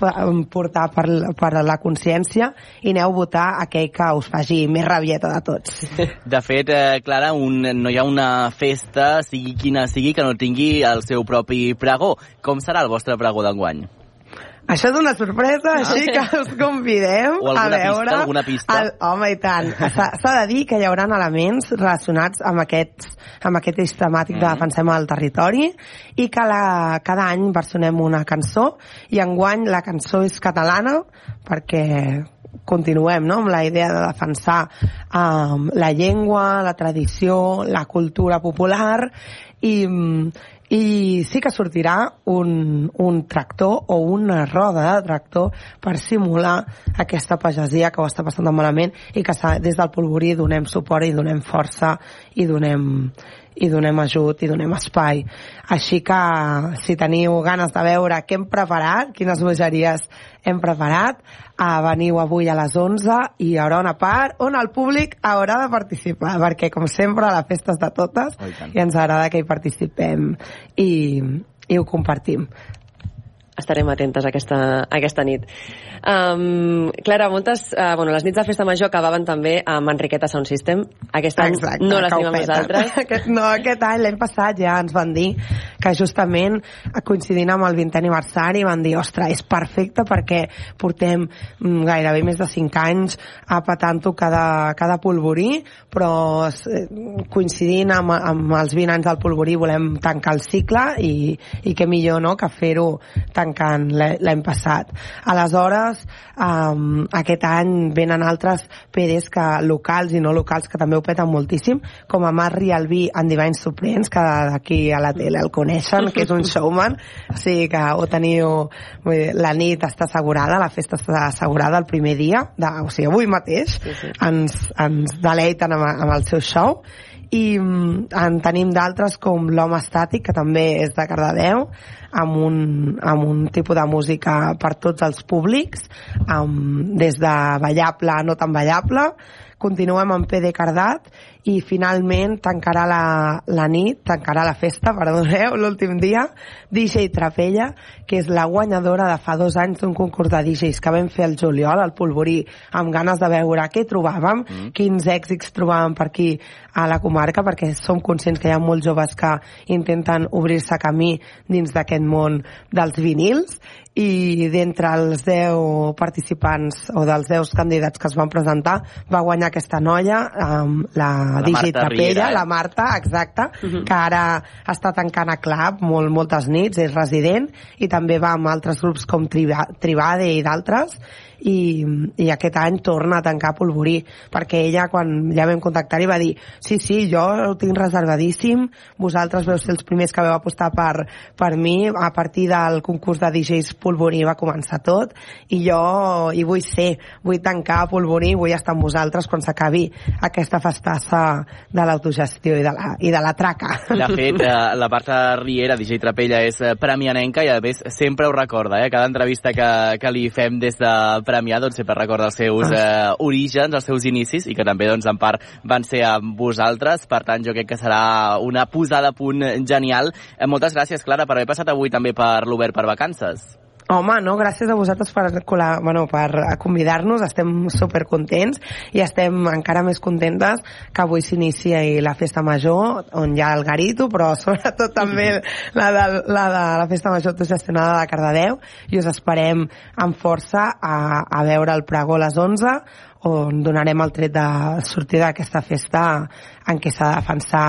portar per, per la consciència i aneu a votar aquell que us faci més rabieta de tots. (laughs) De fet, eh, Clara, un, no hi ha una festa, sigui quina sigui, que no tingui el seu propi pregó. Com serà el vostre pregó d'enguany? Això és una sorpresa, així que us convidem O alguna a veure... pista, alguna pista? El, home, i tant. S'ha de dir que hi haurà elements relacionats amb, aquests, amb aquest eix temàtic de Mhm. Defensem el Territori i que la, cada any versionem una cançó i enguany la cançó és catalana perquè continuem no? amb la idea de defensar um, la llengua, la tradició, la cultura popular i, mm, i sí que sortirà un, un tractor o una roda de tractor per simular aquesta pagesia que ho està passant tan malament i que des del polvorí donem suport i donem força i donem, i donem ajut i donem espai. Així que si teniu ganes de veure què hem preparat, quines bogeries hem preparat, eh, veniu avui a les 11 i hi haurà una part on el públic haurà de participar, perquè com sempre la festa és de totes Oh, i i ens agrada que hi participem i, i ho compartim. Estarem atentes aquesta, aquesta nit. Um, Clara, moltes... Uh, bueno, les nits de festa major acabaven també amb Enriqueta Sound System. Aquest any Exacte, no les tenim amb nosaltres. (laughs) Aquest, no, aquest any, l'any passat, ja ens van dir que justament coincidint amb el 20è aniversari van dir, ostres, és perfecte perquè portem mm, gairebé més de 5 anys apatant-ho cada, cada polvorí, però eh, coincidint amb, amb els 20 anys del polvorí volem tancar el cicle i, i què millor no, que fer-ho tancant l'any passat. Aleshores, um, aquest any venen altres PDs que, locals i no locals que també ho peten moltíssim, com a Marc Rialbi en Divine Supremes, que d'aquí a la tele el coneixen, que és un showman, o sigui que ho teniu, vull dir, la nit està assegurada, la festa està assegurada el primer dia, de, o sigui, avui mateix, sí, sí. ens, ens deleiten amb, amb el seu show, i mm, en tenim d'altres com l'Home Estàtic, que també és de Cardedeu, amb un, amb un tipus de música per tots els públics, amb, des de ballable a no tan ballable, continuem amb PD Cardat i finalment tancarà la, la nit, tancarà la festa, (laughs) perdoneu, l'últim dia, DJ Trapella, que és la guanyadora de fa dos anys d'un concurs de DJs que vam fer el juliol al Polvorí, amb ganes de veure què trobàvem, mm. quins èxits trobàvem per aquí a la comarca, perquè som conscients que hi ha molts joves que intenten obrir-se camí dins d'aquest món dels vinils, i d'entre els 10 participants o dels 10 candidats que es van presentar va guanyar aquesta noia um, la, La Trapella, Riera, eh? la Marta, exacte, uh -huh. que ara està tancant a Club molt, moltes nits, és resident, i també va amb altres grups com Triba, Tribade i d'altres, i, i aquest any torna a tancar Polvorí, perquè ella quan ja vam contactar i va dir sí, sí, jo ho tinc reservadíssim, vosaltres veu ser els primers que veu apostar per, per mi, a partir del concurs de DJs Polvorí va començar tot, i jo hi vull ser, vull tancar Polvorí, vull estar amb vosaltres quan s'acabi aquesta festassa de l'autogestió i, de la, i de la traca. De fet, eh, la Marta Riera, DJ Trapella, és eh, premianenca i a més sempre ho recorda, eh? Cada entrevista que, que li fem des de Premià doncs sempre recorda els seus eh, orígens, els seus inicis i que també doncs en part van ser amb vosaltres, per tant jo crec que serà una posada a punt genial. Eh, moltes gràcies, Clara, per haver passat avui també per l'Obert per Vacances. Home, no, gràcies a vosaltres per, bueno, per convidar-nos, estem supercontents i estem encara més contentes que avui s'inicia la festa major, on hi ha el garito, però sobretot també la de la, de la festa major autogestionada de Cardedeu i us esperem amb força a, a veure el pregó a les 11 on donarem el tret de sortida d'aquesta festa en què s'ha de defensar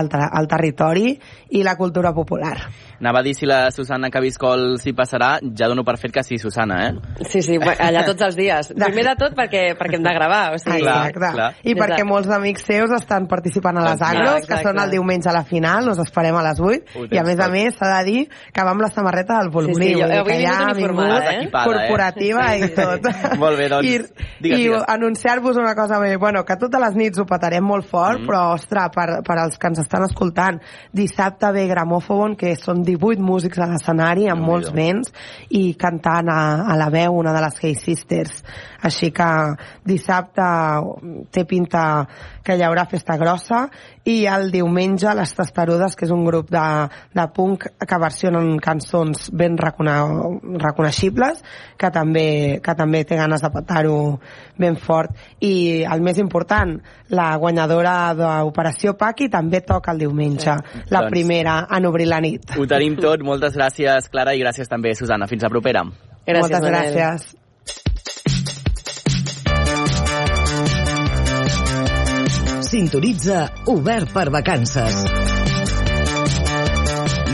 el, el territori i la cultura popular. Anava a dir si la Susana Cabiscol s'hi passarà, ja dono per fet que sí, Susana, eh? Sí, sí, allà tots els dies. (laughs) Primer de tot perquè, perquè hem de gravar. O sigui, Exacte. I perquè molts amics seus estan participant a les Exacte. agros, que són el diumenge a la final, us esperem a les 8, Ho i a més a més s'ha de dir que va amb la samarreta del Polvorí, Sí, sí, jo avui que he ja vingut ha uniformada, vingut eh? Eh? corporativa i tot. Molt bé, doncs, I, digues, i digues. Anunciar-vos una cosa bé. Bueno, que totes les nits ho petarem molt fort, mm. però, ostres, per, per als que ens estan escoltant, dissabte ve Gramòfon, que són 18 músics a l'escenari, amb molts vents, i cantant a, a la veu una de les Hey Sisters. Així que dissabte té pinta que hi haurà festa grossa i el diumenge les Testarudes, que és un grup de, de punk que versionen cançons ben recone reconeixibles, que també, que també té ganes de petar-ho ben fort. I el més important, la guanyadora d'Operació Paqui també toca el diumenge, sí. la doncs, primera en obrir la nit. Ho tenim tot. Moltes gràcies, Clara, i gràcies també, Susana. Fins la propera. Gràcies, Moltes Manel. gràcies. Sintonitza Obert per Vacances.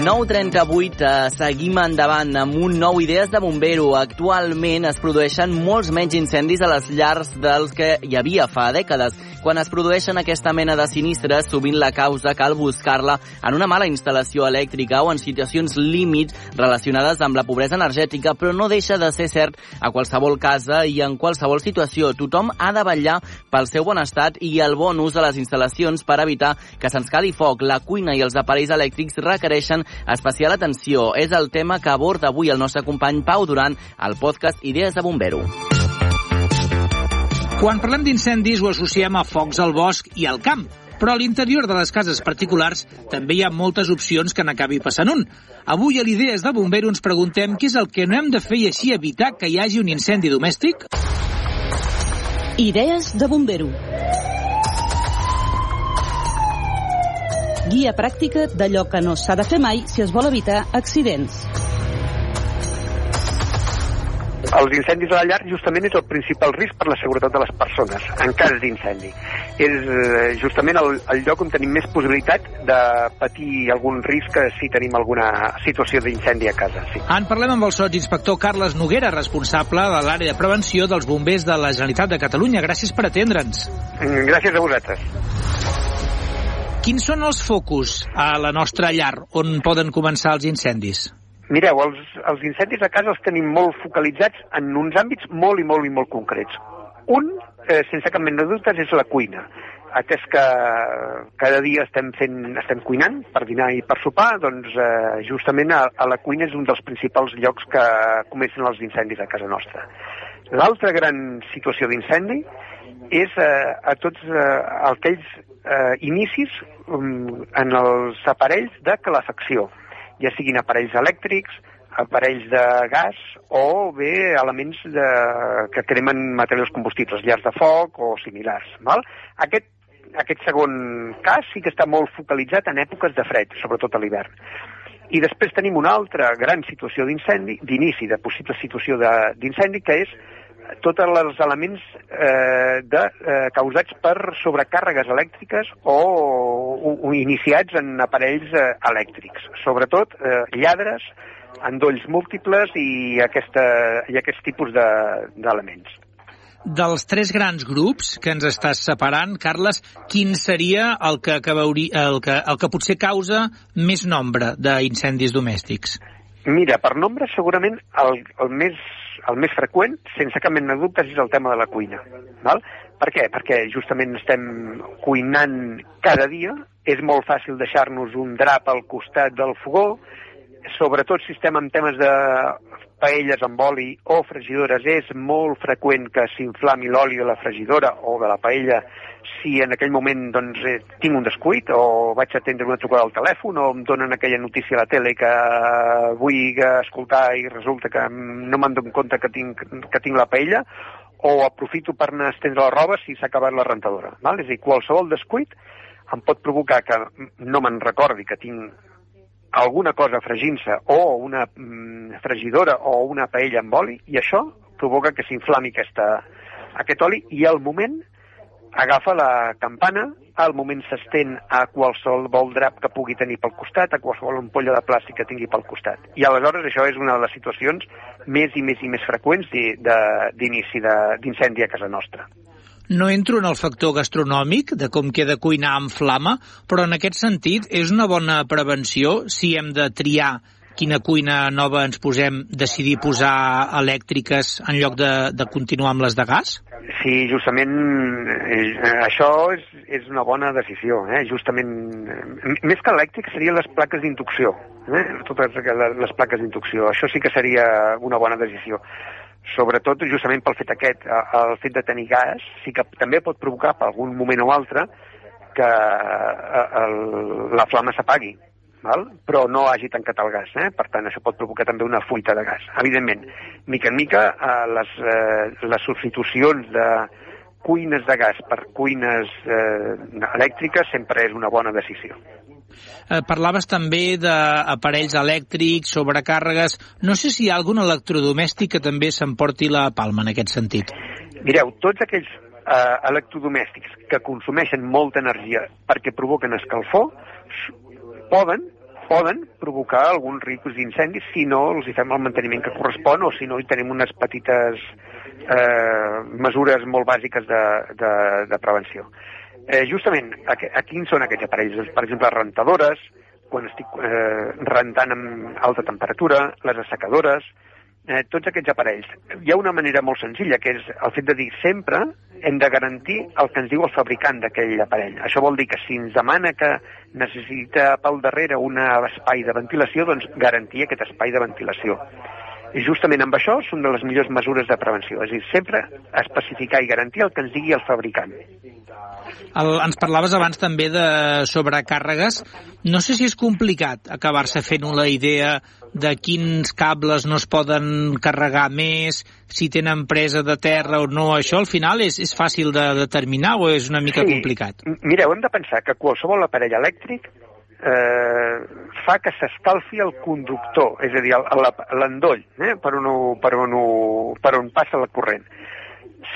9.38, eh, seguim endavant amb un nou Idees de Bombero. Actualment es produeixen molts menys incendis a les llars dels que hi havia fa dècades. Quan es produeixen aquesta mena de sinistres, sovint la causa cal buscar-la en una mala instal·lació elèctrica o en situacions límits relacionades amb la pobresa energètica, però no deixa de ser cert a qualsevol casa i en qualsevol situació. Tothom ha de vetllar pel seu bon estat i el bon ús de les instal·lacions per evitar que se'ns cali foc. La cuina i els aparells elèctrics requereixen especial atenció. És el tema que aborda avui el nostre company Pau Duran al podcast Idees de Bombero. Quan parlem d'incendis ho associem a focs al bosc i al camp, però a l'interior de les cases particulars també hi ha moltes opcions que n'acabi passant un. Avui a l'Idees de Bombero ens preguntem què és el que no hem de fer i així evitar que hi hagi un incendi domèstic? Idees de Bombero. Guia pràctica d'allò que no s'ha de fer mai si es vol evitar accidents. Els incendis a la llar justament és el principal risc per la seguretat de les persones en cas d'incendi. És eh, justament el, el lloc on tenim més possibilitat de patir algun risc si tenim alguna situació d'incendi a casa. Sí. En parlem amb el sots inspector Carles Noguera, responsable de l'àrea de prevenció dels bombers de la Generalitat de Catalunya. Gràcies per atendre'ns. Gràcies a vosaltres. Quins són els focus a la nostra llar on poden començar els incendis? Mireu, els, els incendis a casa els tenim molt focalitzats en uns àmbits molt i molt i molt concrets. Un, eh, sense cap mena de dubtes, és la cuina. Atès que cada dia estem, fent, estem cuinant per dinar i per sopar, doncs eh, justament a, a la cuina és un dels principals llocs que comencen els incendis a casa nostra. L'altra gran situació d'incendi és eh, a tots eh, aquells eh, inicis um, en els aparells de calefacció, ja siguin aparells elèctrics, aparells de gas o bé elements de, que cremen materials combustibles, llars de foc o similars. Val? Aquest, aquest segon cas sí que està molt focalitzat en èpoques de fred, sobretot a l'hivern. I després tenim una altra gran situació d'incendi, d'inici de possible situació d'incendi, que és tots els elements eh, de, eh, causats per sobrecàrregues elèctriques o, o, o iniciats en aparells eh, elèctrics. Sobretot eh, lladres, endolls múltiples i, aquesta, i aquest tipus d'elements. De, dels tres grans grups que ens estàs separant, Carles, quin seria el que, que, veuri, el que, el que potser causa més nombre d'incendis domèstics? Mira, per nombre segurament el, el més el més freqüent, sense cap mena de dubtes, és el tema de la cuina. Val? Per què? Perquè justament estem cuinant cada dia, és molt fàcil deixar-nos un drap al costat del fogó, sobretot si estem en temes de paelles amb oli o fregidores, és molt freqüent que s'inflami l'oli de la fregidora o de la paella si en aquell moment doncs, eh, tinc un descuit o vaig atendre una trucada al telèfon o em donen aquella notícia a la tele que vull escoltar i resulta que no me'n dono compte que tinc, que tinc la paella o aprofito per anar a estendre la roba si s'ha acabat la rentadora. Val? És a dir, qualsevol descuit em pot provocar que no me'n recordi que tinc alguna cosa fregint-se o una mm, fregidora o una paella amb oli i això provoca que s'inflami aquest oli i al moment agafa la campana, al moment s'estén a qualsevol drap que pugui tenir pel costat, a qualsevol ampolla de plàstic que tingui pel costat. I aleshores això és una de les situacions més i més i més freqüents d'inici d'incendi a casa nostra. No entro en el factor gastronòmic, de com queda cuinar amb flama, però en aquest sentit és una bona prevenció si hem de triar quina cuina nova ens posem, decidir posar elèctriques en lloc de, de continuar amb les de gas? Sí, justament eh, això és, és una bona decisió. Eh? Justament, eh, més que elèctric serien les plaques d'inducció. Eh? Totes les, les plaques d'inducció. Això sí que seria una bona decisió. Sobretot, justament pel fet aquest, el fet de tenir gas, sí que també pot provocar per algun moment o altre que eh, el, la flama s'apagui val? però no hagi tancat el gas. Eh? Per tant, això pot provocar també una fuita de gas. Evidentment, mica en mica, eh, les, eh, les substitucions de cuines de gas per cuines eh, elèctriques sempre és una bona decisió. Eh, parlaves també d'aparells elèctrics, sobrecàrregues... No sé si hi ha algun electrodomèstic que també s'emporti la palma en aquest sentit. Mireu, tots aquells eh, electrodomèstics que consumeixen molta energia perquè provoquen escalfor poden poden provocar alguns riscos d'incendis si no els hi fem el manteniment que correspon o si no hi tenim unes petites eh, mesures molt bàsiques de, de, de prevenció. Eh, justament, a, a quins són aquests aparells? Doncs, per exemple, rentadores, quan estic eh, rentant amb alta temperatura, les assecadores, eh, tots aquests aparells. Hi ha una manera molt senzilla, que és el fet de dir sempre hem de garantir el que ens diu el fabricant d'aquell aparell. Això vol dir que si ens demana que necessita pel darrere un espai de ventilació, doncs garantir aquest espai de ventilació. Justament amb això són de les millors mesures de prevenció, és a dir, sempre especificar i garantir el que ens digui el fabricant. El, ens parlaves abans també de sobrecàrregues. No sé si és complicat acabar-se fent una idea de quins cables no es poden carregar més, si tenen presa de terra o no. Això al final és, és fàcil de determinar o és una mica sí. complicat? Mireu, hem de pensar que qualsevol aparell elèctric eh, fa que s'escalfi el conductor, és a dir, l'endoll, eh, per, on, per, on, per on passa la corrent.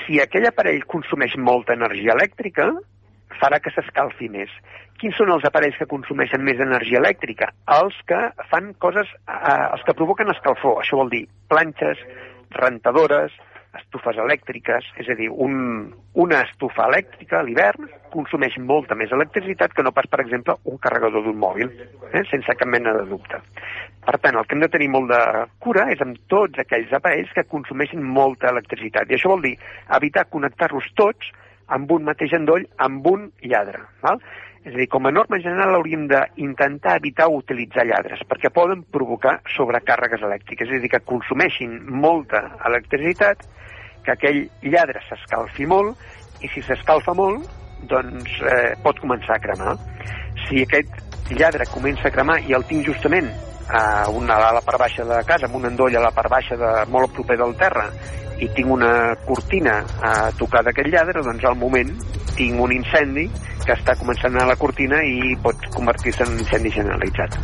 Si aquell aparell consumeix molta energia elèctrica, farà que s'escalfi més. Quins són els aparells que consumeixen més energia elèctrica? Els que fan coses, eh, els que provoquen escalfor. Això vol dir planxes, rentadores, estufes elèctriques, és a dir, un, una estufa elèctrica a l'hivern consumeix molta més electricitat que no pas, per exemple, un carregador d'un mòbil, eh, sense cap mena de dubte. Per tant, el que hem de tenir molt de cura és amb tots aquells aparells que consumeixen molta electricitat. I això vol dir evitar connectar-los tots amb un mateix endoll, amb un lladre. Val? És a dir, com a norma general hauríem d'intentar evitar utilitzar lladres, perquè poden provocar sobrecàrregues elèctriques, és a dir, que consumeixin molta electricitat, que aquell lladre s'escalfi molt, i si s'escalfa molt, doncs eh, pot començar a cremar. Si aquest lladre comença a cremar i el tinc justament a, una, a la part baixa de casa, amb un endoll a la part baixa de, molt proper del terra, i tinc una cortina a tocar d'aquest lladre, doncs al moment tinc un incendi que està començant a la cortina i pot convertir-se en incendi generalitzat.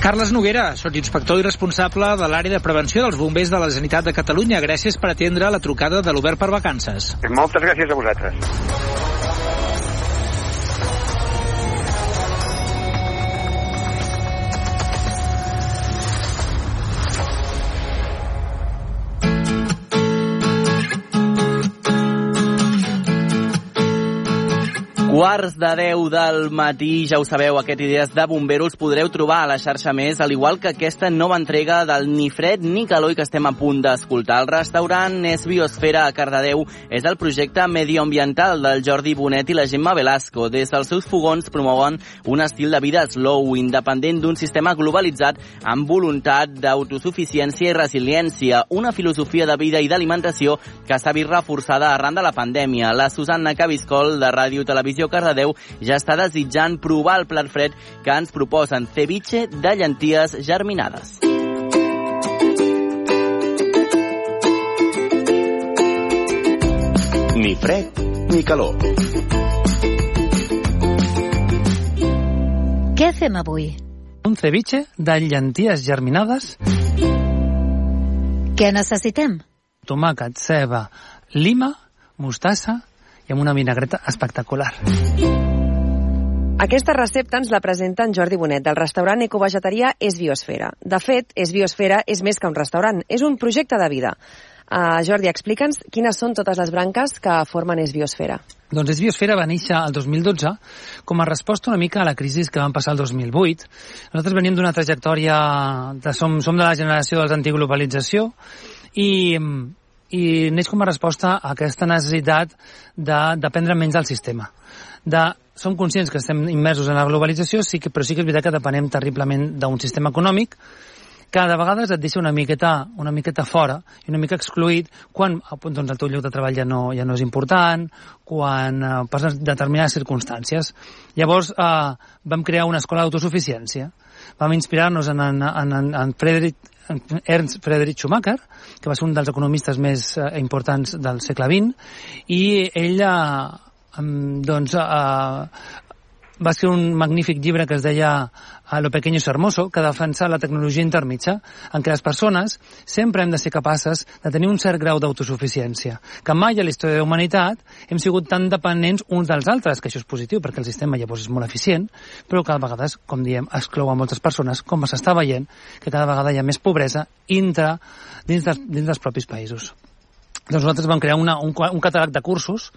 Carles Noguera, inspector i responsable de l'àrea de prevenció dels bombers de la Generalitat de Catalunya. Gràcies per atendre la trucada de l'Obert per Vacances. Moltes gràcies a vosaltres. Quarts de 10 del matí, ja ho sabeu, aquest Idees de Bomberos podreu trobar a la xarxa més, al igual que aquesta nova entrega del Ni Fred ni Calor que estem a punt d'escoltar. El restaurant És Biosfera a Cardedeu és el projecte medioambiental del Jordi Bonet i la Gemma Velasco. Des dels seus fogons promouen un estil de vida slow, independent d'un sistema globalitzat amb voluntat d'autosuficiència i resiliència, una filosofia de vida i d'alimentació que s'ha vist reforçada arran de la pandèmia. La Susanna Cabiscol, de Ràdio Televisió Cardedeu ja està desitjant provar el plat fred que ens proposen ceviche de llenties germinades. Ni fred ni calor. Què fem avui? Un ceviche de llenties germinades. Què necessitem? Tomàquet, ceba, lima, mostassa, i amb una vinagreta espectacular. Aquesta recepta ens la presenta en Jordi Bonet, del restaurant ecovegetarià És Biosfera. De fet, És Biosfera és més que un restaurant, és un projecte de vida. Uh, Jordi, explica'ns quines són totes les branques que formen És Biosfera. Doncs És Biosfera va néixer el 2012 com a resposta una mica a la crisi que van passar el 2008. Nosaltres venim d'una trajectòria, de, som, som de la generació dels antiglobalització i i neix com a resposta a aquesta necessitat de dependre menys del sistema. De, som conscients que estem immersos en la globalització, sí que, però sí que és veritat que depenem terriblement d'un sistema econòmic que de vegades et deixa una miqueta, una miqueta fora i una mica excluït quan doncs, el teu lloc de treball ja no, ja no és important, quan eh, passen determinades circumstàncies. Llavors eh, vam crear una escola d'autosuficiència. Vam inspirar-nos en, en, en, en Friedrich, Ernst Friedrich Schumacher, que va ser un dels economistes més eh, importants del segle XX, i ell eh, doncs, eh, va ser un magnífic llibre que es deia a Lo pequeño es hermoso, que defensa la tecnologia intermitja, en què les persones sempre hem de ser capaces de tenir un cert grau d'autosuficiència, que mai a la història de la humanitat hem sigut tan dependents uns dels altres, que això és positiu perquè el sistema llavors és molt eficient, però que a vegades, com diem, exclou a moltes persones, com s'està veient, que cada vegada hi ha més pobresa intra, dins, dels, dins dels propis països. Doncs nosaltres vam crear una, un, un catàleg de cursos,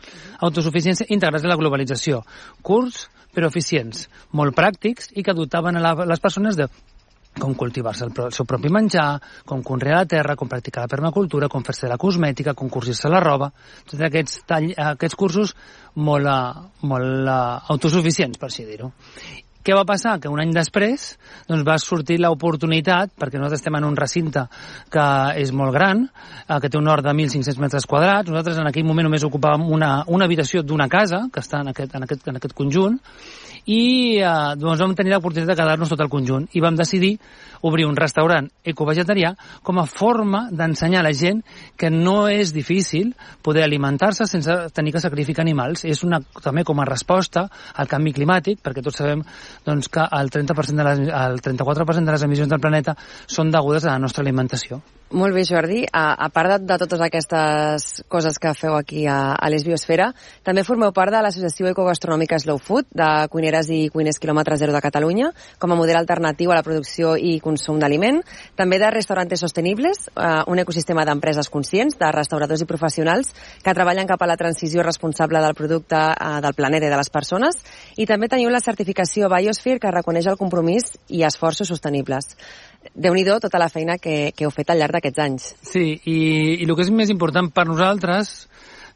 autosuficiència integrats en la globalització. Curs però eficients, molt pràctics i que dotaven a la, les persones de com cultivar-se el, el seu propi menjar, com conrear la terra, com practicar la permacultura, com fer-se la cosmètica, com curtir-se la roba, tots aquests, tall, aquests cursos molt, uh, molt uh, autosuficients, per així dir-ho. Què va passar? Que un any després doncs, va sortir l'oportunitat, perquè nosaltres estem en un recinte que és molt gran, eh, que té un hort de 1.500 metres quadrats. Nosaltres en aquell moment només ocupàvem una, una habitació d'una casa, que està en aquest, en aquest, en aquest conjunt, i eh, doncs vam tenir l'oportunitat de quedar-nos tot el conjunt i vam decidir obrir un restaurant ecovegetarià com a forma d'ensenyar a la gent que no és difícil poder alimentar-se sense tenir que sacrificar animals. És una, també com a resposta al canvi climàtic, perquè tots sabem doncs, que el, 30% de les, el 34% de les emissions del planeta són degudes a la nostra alimentació. Molt bé, Jordi. A, a part de, de totes aquestes coses que feu aquí a, a l'Esbiosfera, també formeu part de l'Associació Ecogastronòmica Slow Food, de cuineres i cuiners quilòmetre zero de Catalunya, com a model alternatiu a la producció i consum d'aliment. També de Restaurantes Sostenibles, eh, un ecosistema d'empreses conscients, de restauradors i professionals que treballen cap a la transició responsable del producte eh, del planeta i de les persones. I també teniu la certificació Biosphere, que reconeix el compromís i esforços sostenibles déu nhi tota la feina que, que heu fet al llarg d'aquests anys. Sí, i, i el que és més important per nosaltres,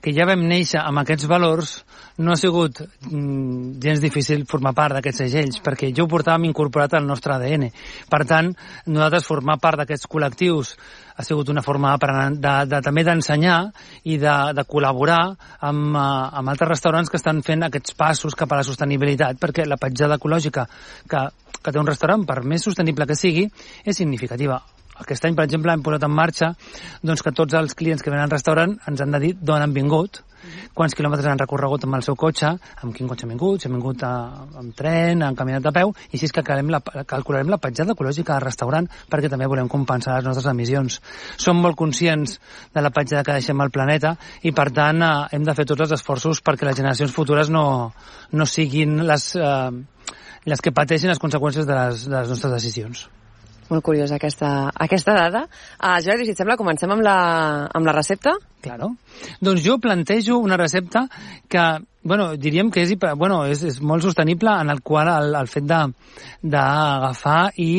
que ja vam néixer amb aquests valors, no ha sigut mm, gens difícil formar part d'aquests segells, perquè jo ho portàvem incorporat al nostre ADN. Per tant, nosaltres formar part d'aquests col·lectius ha sigut una forma de, de, de, també d'ensenyar i de, de col·laborar amb, uh, amb altres restaurants que estan fent aquests passos cap a la sostenibilitat, perquè la petjada ecològica que, que té un restaurant, per més sostenible que sigui, és significativa aquest any, per exemple, hem posat en marxa doncs, que tots els clients que venen al restaurant ens han de dir d'on han vingut, quants quilòmetres han recorregut amb el seu cotxe, amb quin cotxe han vingut, si han vingut a, amb tren, han caminat a peu, i així és que calcularem la, calcularem la petjada ecològica del restaurant perquè també volem compensar les nostres emissions. Som molt conscients de la petjada que deixem al planeta i, per tant, eh, hem de fer tots els esforços perquè les generacions futures no, no siguin les, eh, les que pateixin les conseqüències de les, de les nostres decisions. Molt curiosa aquesta, aquesta dada. Uh, Jordi, si et sembla, comencem amb la, amb la recepta? Claro. Doncs jo plantejo una recepta que, bueno, diríem que és, bueno, és, és molt sostenible en el qual el, el fet d'agafar i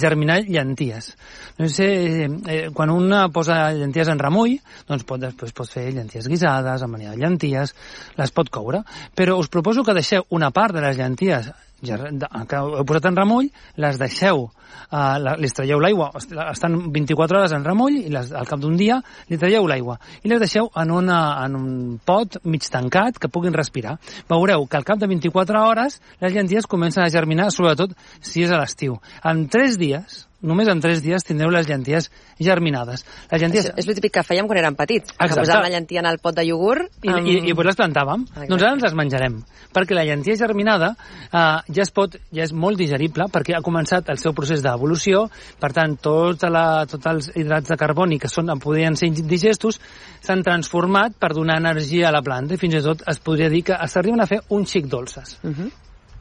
germinar llenties. No sé, eh, quan un posa llenties en remull, doncs pot, després pot fer llenties guisades, amb manera de llenties, les pot coure. Però us proposo que deixeu una part de les llenties que heu posat en remull, les deixeu, uh, les traieu l'aigua, estan 24 hores en remull i les, al cap d'un dia li traieu l'aigua i les deixeu en, una, en un pot mig tancat que puguin respirar. Veureu que al cap de 24 hores les llenties comencen a germinar, sobretot si és a l'estiu. En 3 dies, només en 3 dies tindreu les llenties germinades. Les llenties... És, és el típic que fèiem quan érem petits, Exacte. que posàvem la llentia en el pot de iogurt... I, amb... i, i pues les plantàvem. Exacte. Doncs ara ens les menjarem, perquè la llentia germinada eh, ja es pot, ja és molt digerible, perquè ha començat el seu procés d'evolució, per tant, tota la, tots els hidrats de carboni que són, podrien ser digestos s'han transformat per donar energia a la planta i fins i tot es podria dir que s'arriben a fer un xic dolces. Uh -huh.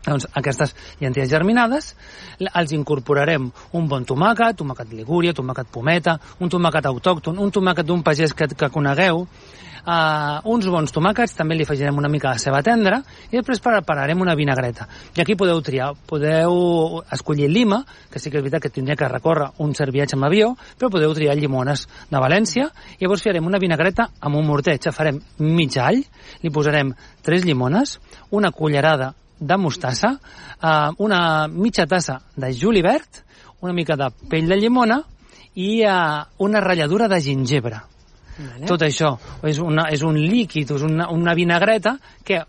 Doncs aquestes llenties germinades els incorporarem un bon tomàquet, tomàquet ligúria, tomàquet pometa, un tomàquet autòcton, un tomàquet d'un pagès que, que conegueu, uh, uns bons tomàquets, també li afegirem una mica de ceba tendra i després prepararem una vinagreta. I aquí podeu triar, podeu escollir lima, que sí que és veritat que tindria que recórrer un cert viatge amb avió, però podeu triar llimones de València i llavors farem una vinagreta amb un morteig. Farem mig all, li posarem tres llimones, una cullerada de mostassa, eh, una mitja tassa de julivert, una mica de pell de llimona i eh, una ratlladura de gingebre. Vale. Tot això és, una, és un líquid, és una, una vinagreta que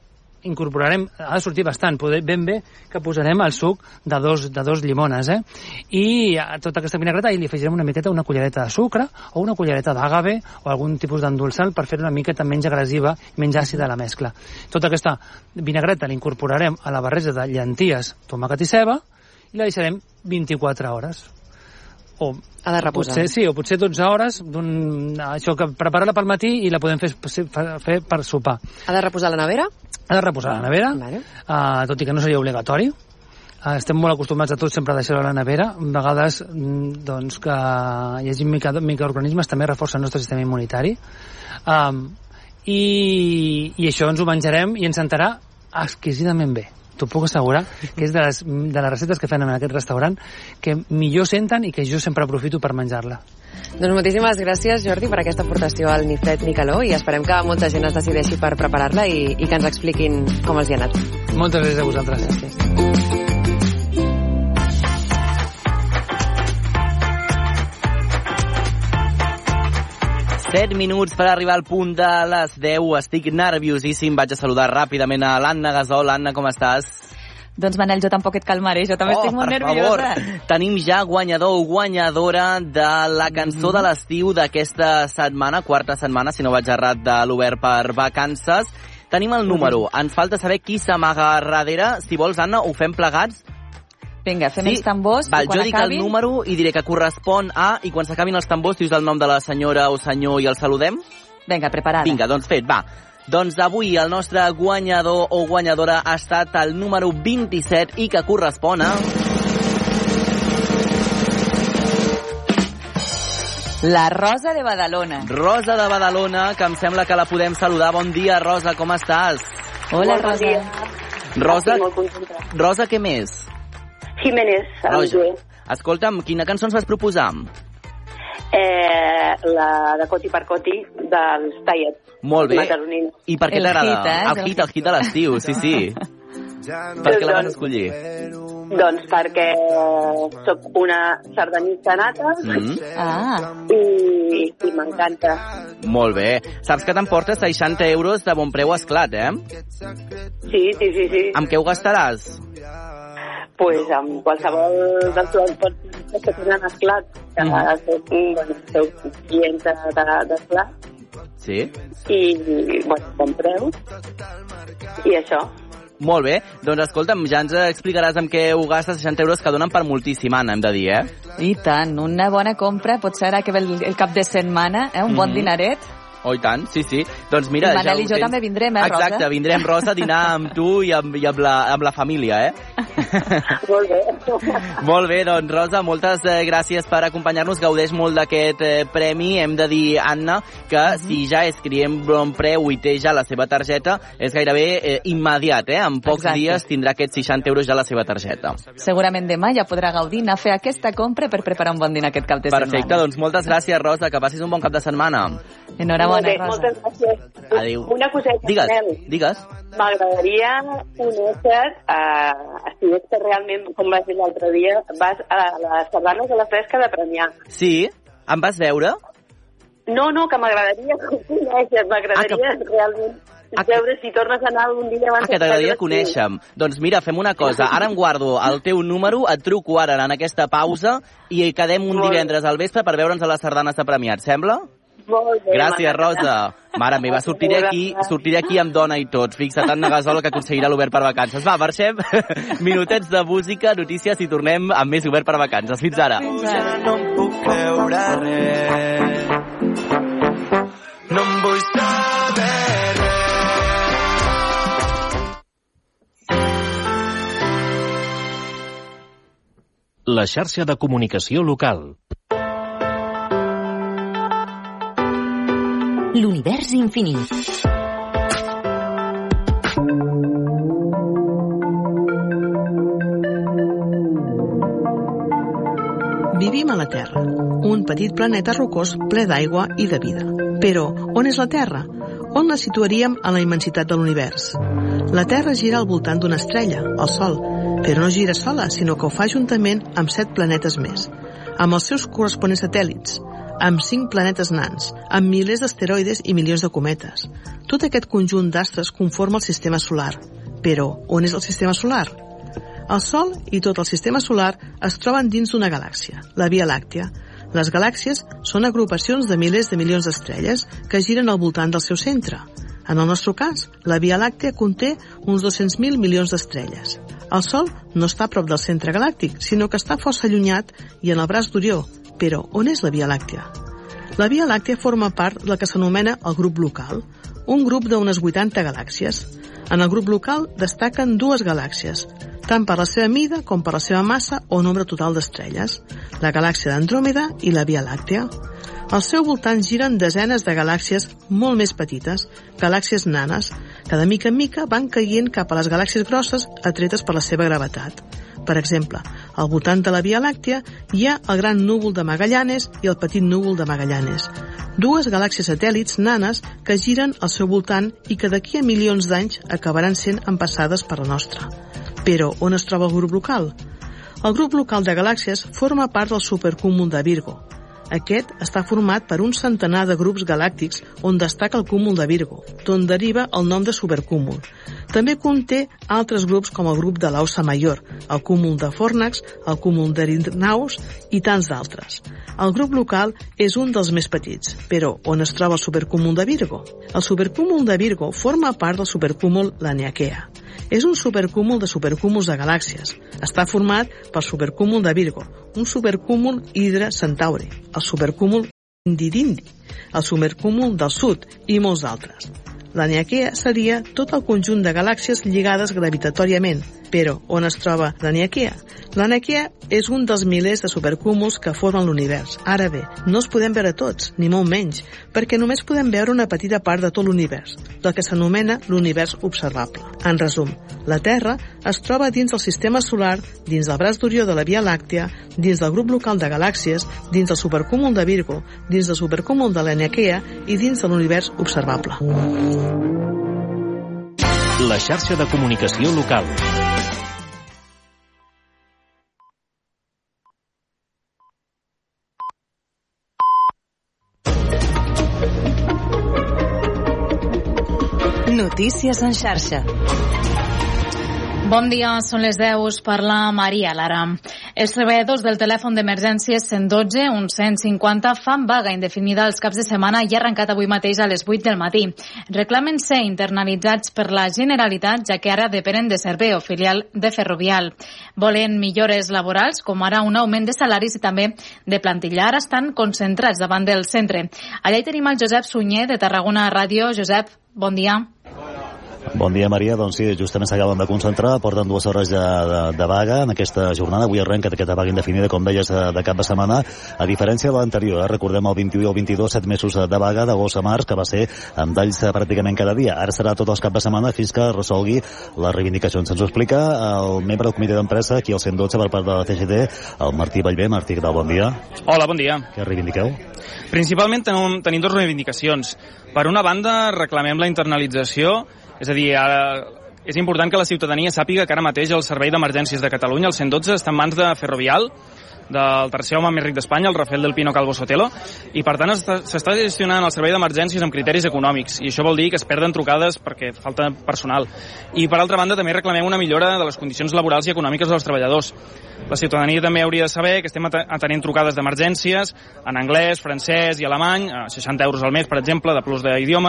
incorporarem, ha de sortir bastant, poder, ben bé que posarem el suc de dos, de dos llimones, eh? I a tota aquesta vinagreta li afegirem una miqueta, una cullereta de sucre o una cullereta d'àgave o algun tipus d'endulçant per fer una miqueta menys agressiva i menys àcida la mescla. Tota aquesta vinagreta l'incorporarem a la barreja de llenties, tomàquet i ceba i la deixarem 24 hores o Ha de reposar. Potser, sí, o potser 12 hores. Això que preparar-la pel matí i la podem fer, fer, per sopar. Ha de reposar la nevera? Ha de reposar la nevera, Vale. uh, tot i que no seria obligatori. Uh, estem molt acostumats a tots sempre a deixar-ho a la nevera. A vegades, mm, doncs, que hi hagi mica, microorganismes també reforça el nostre sistema immunitari. Um, i, I això ens ho menjarem i ens sentarà exquisidament bé. T'ho puc assegurar que és de les, de les receptes que fan en aquest restaurant que millor senten i que jo sempre aprofito per menjar-la. Doncs moltíssimes gràcies, Jordi, per aquesta aportació al Nifet Micaló i esperem que molta gent es decideixi per preparar-la i, i que ens expliquin com els hi ha anat. Moltes gràcies a vosaltres. Gràcies. 7 minuts per arribar al punt de les 10. Estic nerviosíssim. Vaig a saludar ràpidament a l'Anna Gasol. Anna, com estàs? Doncs Manel, jo tampoc et calmaré, jo també oh, estic molt nerviosa. Favor. Tenim ja guanyador o guanyadora de la cançó de l'estiu d'aquesta setmana, quarta setmana, si no vaig errat, de l'Obert per vacances. Tenim el número. Ens falta saber qui s'amaga darrere. Si vols, Anna, ho fem plegats. Vinga, fem els tambors Val, jo dic acabin... el número i diré que correspon a... I quan s'acabin els tambors dius el nom de la senyora o senyor i el saludem? Vinga, preparada. Vinga, doncs fet, va. Doncs avui el nostre guanyador o guanyadora ha estat el número 27 i que correspon a... La Rosa de Badalona. Rosa de Badalona, que em sembla que la podem saludar. Bon dia, Rosa, com estàs? Hola, bon Rosa. dia. Rosa. Rosa, què més? Jiménez, G. escolta'm, quina cançó ens vas proposar? Eh, la de Coti per Coti dels Tallet. Molt bé. Mataronins. I per què El t'agrada? hit, eh? El hit, el hit de l'estiu, sí, sí. per què la vas escollir? Doncs perquè sóc una sardanista nata Mm. Ah. i, i m'encanta. Molt bé. Saps que t'emportes 60 euros de bon preu esclat, eh? Sí, sí, sí, sí. Amb què ho gastaràs? Pues amb qualsevol dels transports que tenen esclat, que mm. soc, bueno, soc client de- d'esclat, Sí. i, bueno, compreu, i això. Molt bé. Doncs escolta'm, ja ens explicaràs amb què ho gastes 60 euros que donen per moltíssim, Anna, hem de dir, eh? I tant, una bona compra, potser ara que ve el, el cap de setmana, eh? un bon Mhm. dineret. Oh, i tant, sí, sí. Doncs mira, I Manel ja i jo tens. també vindrem, eh, Rosa? Exacte, vindrem, Rosa, a dinar amb tu i amb, i amb, la, amb la família, eh? (laughs) Molt bé. (laughs) Molt bé, doncs, Rosa, moltes eh, gràcies per acompanyar-nos. Gaudeix molt d'aquest eh, premi. Hem de dir, Anna, que Mhm. si ja és client bon preu i té ja la seva targeta, és gairebé eh, immediat, eh? En pocs Exacte. dies tindrà aquests 60 euros ja a la seva targeta. Segurament demà ja podrà gaudir, anar a fer aquesta compra per preparar un bon dinar aquest cap de Perfecte, setmana. doncs moltes gràcies, Rosa, que passis un bon cap de setmana. Enhorabona, Bé, Rosa. moltes gràcies. Adéu. Una coseta, Digues, digues. M'agradaria conèixer, eh, si és que realment, com vas dir l'altre dia, vas a les sardanes de la fresca de Premià. Sí? Em vas veure? No, no, que m'agradaria conèixer, m'agradaria realment veure si tornes a anar algun dia abans Ah, que t'agradaria conèixer-me. Doncs mira, fem una cosa. Ara em guardo el teu número, et truco ara en aquesta pausa i quedem un divendres al vespre per veure'ns a les sardanes de Premià. Et sembla? Molt bé, Gràcies. Rosa. Mare meva, sortiré aquí, sortiré aquí amb dona i tot. Fixa't, Anna Gasol, que aconseguirà l'Obert per Vacances. Va, marxem. (laughs) Minutets de música, notícies i tornem amb més Obert per Vacances. Fins ara. Ja no em puc creure res. No em vull saber res. la xarxa de comunicació local. L'univers infinit. Vivim a la Terra, un petit planeta rocós ple d'aigua i de vida. Però on és la Terra? On la situaríem a la immensitat de l'univers? La Terra gira al voltant d'una estrella, el Sol, però no gira sola, sinó que ho fa juntament amb set planetes més, amb els seus corresponents satèl·lits, amb cinc planetes nans, amb milers d'asteroides i milions de cometes. Tot aquest conjunt d'astres conforma el sistema solar. Però on és el sistema solar? El Sol i tot el sistema solar es troben dins d'una galàxia, la Via Làctia. Les galàxies són agrupacions de milers de milions d'estrelles que giren al voltant del seu centre. En el nostre cas, la Via Làctea conté uns 200.000 milions d'estrelles. El Sol no està prop del centre galàctic, sinó que està força allunyat i en el braç d'Orió. Però on és la Via Làctea? La Via Làctea forma part del que s'anomena el grup local, un grup d'unes 80 galàxies. En el grup local destaquen dues galàxies, tant per la seva mida com per la seva massa o nombre total d'estrelles, la galàxia d'Andròmeda i la Via Làctea. Al seu voltant giren desenes de galàxies molt més petites, galàxies nanes, que de mica en mica van caient cap a les galàxies grosses atretes per la seva gravetat. Per exemple, al voltant de la Via Làctea hi ha el gran núvol de Magallanes i el petit núvol de Magallanes, dues galàxies satèl·lits nanes que giren al seu voltant i que d'aquí a milions d'anys acabaran sent empassades per la nostra. Però on es troba el grup local? El grup local de galàxies forma part del supercúmul de Virgo. Aquest està format per un centenar de grups galàctics on destaca el cúmul de Virgo, d'on deriva el nom de supercúmul. També conté altres grups com el grup de l'Ausa Major, el cúmul de Fornax, el cúmul d'Erinaus i tants d'altres. El grup local és un dels més petits, però on es troba el supercúmul de Virgo? El supercúmul de Virgo forma part del supercúmul Laniakea. És un supercúmul de supercúmuls de galàxies. Està format pel supercúmul de Virgo, un supercúmul Hidra Centauri, el supercúmul Didindi, el supercúmul del Sud i molts d'altres. La Niaquea seria tot el conjunt de galàxies lligades gravitatòriament, però on es troba la Niaquea és un dels milers de supercúmuls que formen l'univers. Ara bé, no els podem veure tots, ni molt menys, perquè només podem veure una petita part de tot l'univers, del que s'anomena l'univers observable. En resum, la Terra es troba dins del sistema solar, dins del braç d'Orió de la Via Làctea, dins del grup local de galàxies, dins del supercúmul de Virgo, dins del supercúmul de la Niaquea i dins de l'univers observable. La xarxa de comunicació local. Notícies en xarxa. Bon dia, són les 10, us parla Maria Lara. Els treballadors del telèfon d'emergències 112, un 150, fan vaga indefinida els caps de setmana i ha arrencat avui mateix a les 8 del matí. Reclamen ser internalitzats per la Generalitat, ja que ara depenen de Servei o filial de Ferrovial. Volen millores laborals, com ara un augment de salaris i també de plantilla. Ara estan concentrats davant del centre. Allà hi tenim el Josep Sunyer, de Tarragona Ràdio. Josep, bon dia. Bon dia, Maria. Doncs sí, justament s'acaben de concentrar, porten dues hores de, de, de vaga en aquesta jornada. Avui arrenca aquesta vaga indefinida, com deies, de cap de setmana, a diferència de l'anterior. Eh? Recordem el 21 i el 22, set mesos de vaga d'agost a març, que va ser amb talls pràcticament cada dia. Ara serà tots els cap de setmana fins que resolgui les reivindicacions. Ens ho explica el membre del comitè d'empresa, aquí al 112, per part de la CGT, el Martí Vallvé. Martí, què tal? Bon dia. Hola, bon dia. Què reivindiqueu? Principalment tenim, tenim dues reivindicacions. Per una banda, reclamem la internalització és a dir, ara és important que la ciutadania sàpiga que ara mateix el Servei d'Emergències de Catalunya, el 112, està en mans de Ferrovial, del tercer home més ric d'Espanya, el Rafael del Pino Calvo Sotelo, i per tant s'està gestionant el servei d'emergències amb criteris econòmics, i això vol dir que es perden trucades perquè falta personal. I per altra banda també reclamem una millora de les condicions laborals i econòmiques dels treballadors. La ciutadania també hauria de saber que estem atenent trucades d'emergències en anglès, francès i alemany, a 60 euros al mes, per exemple, de plus d'idiomes,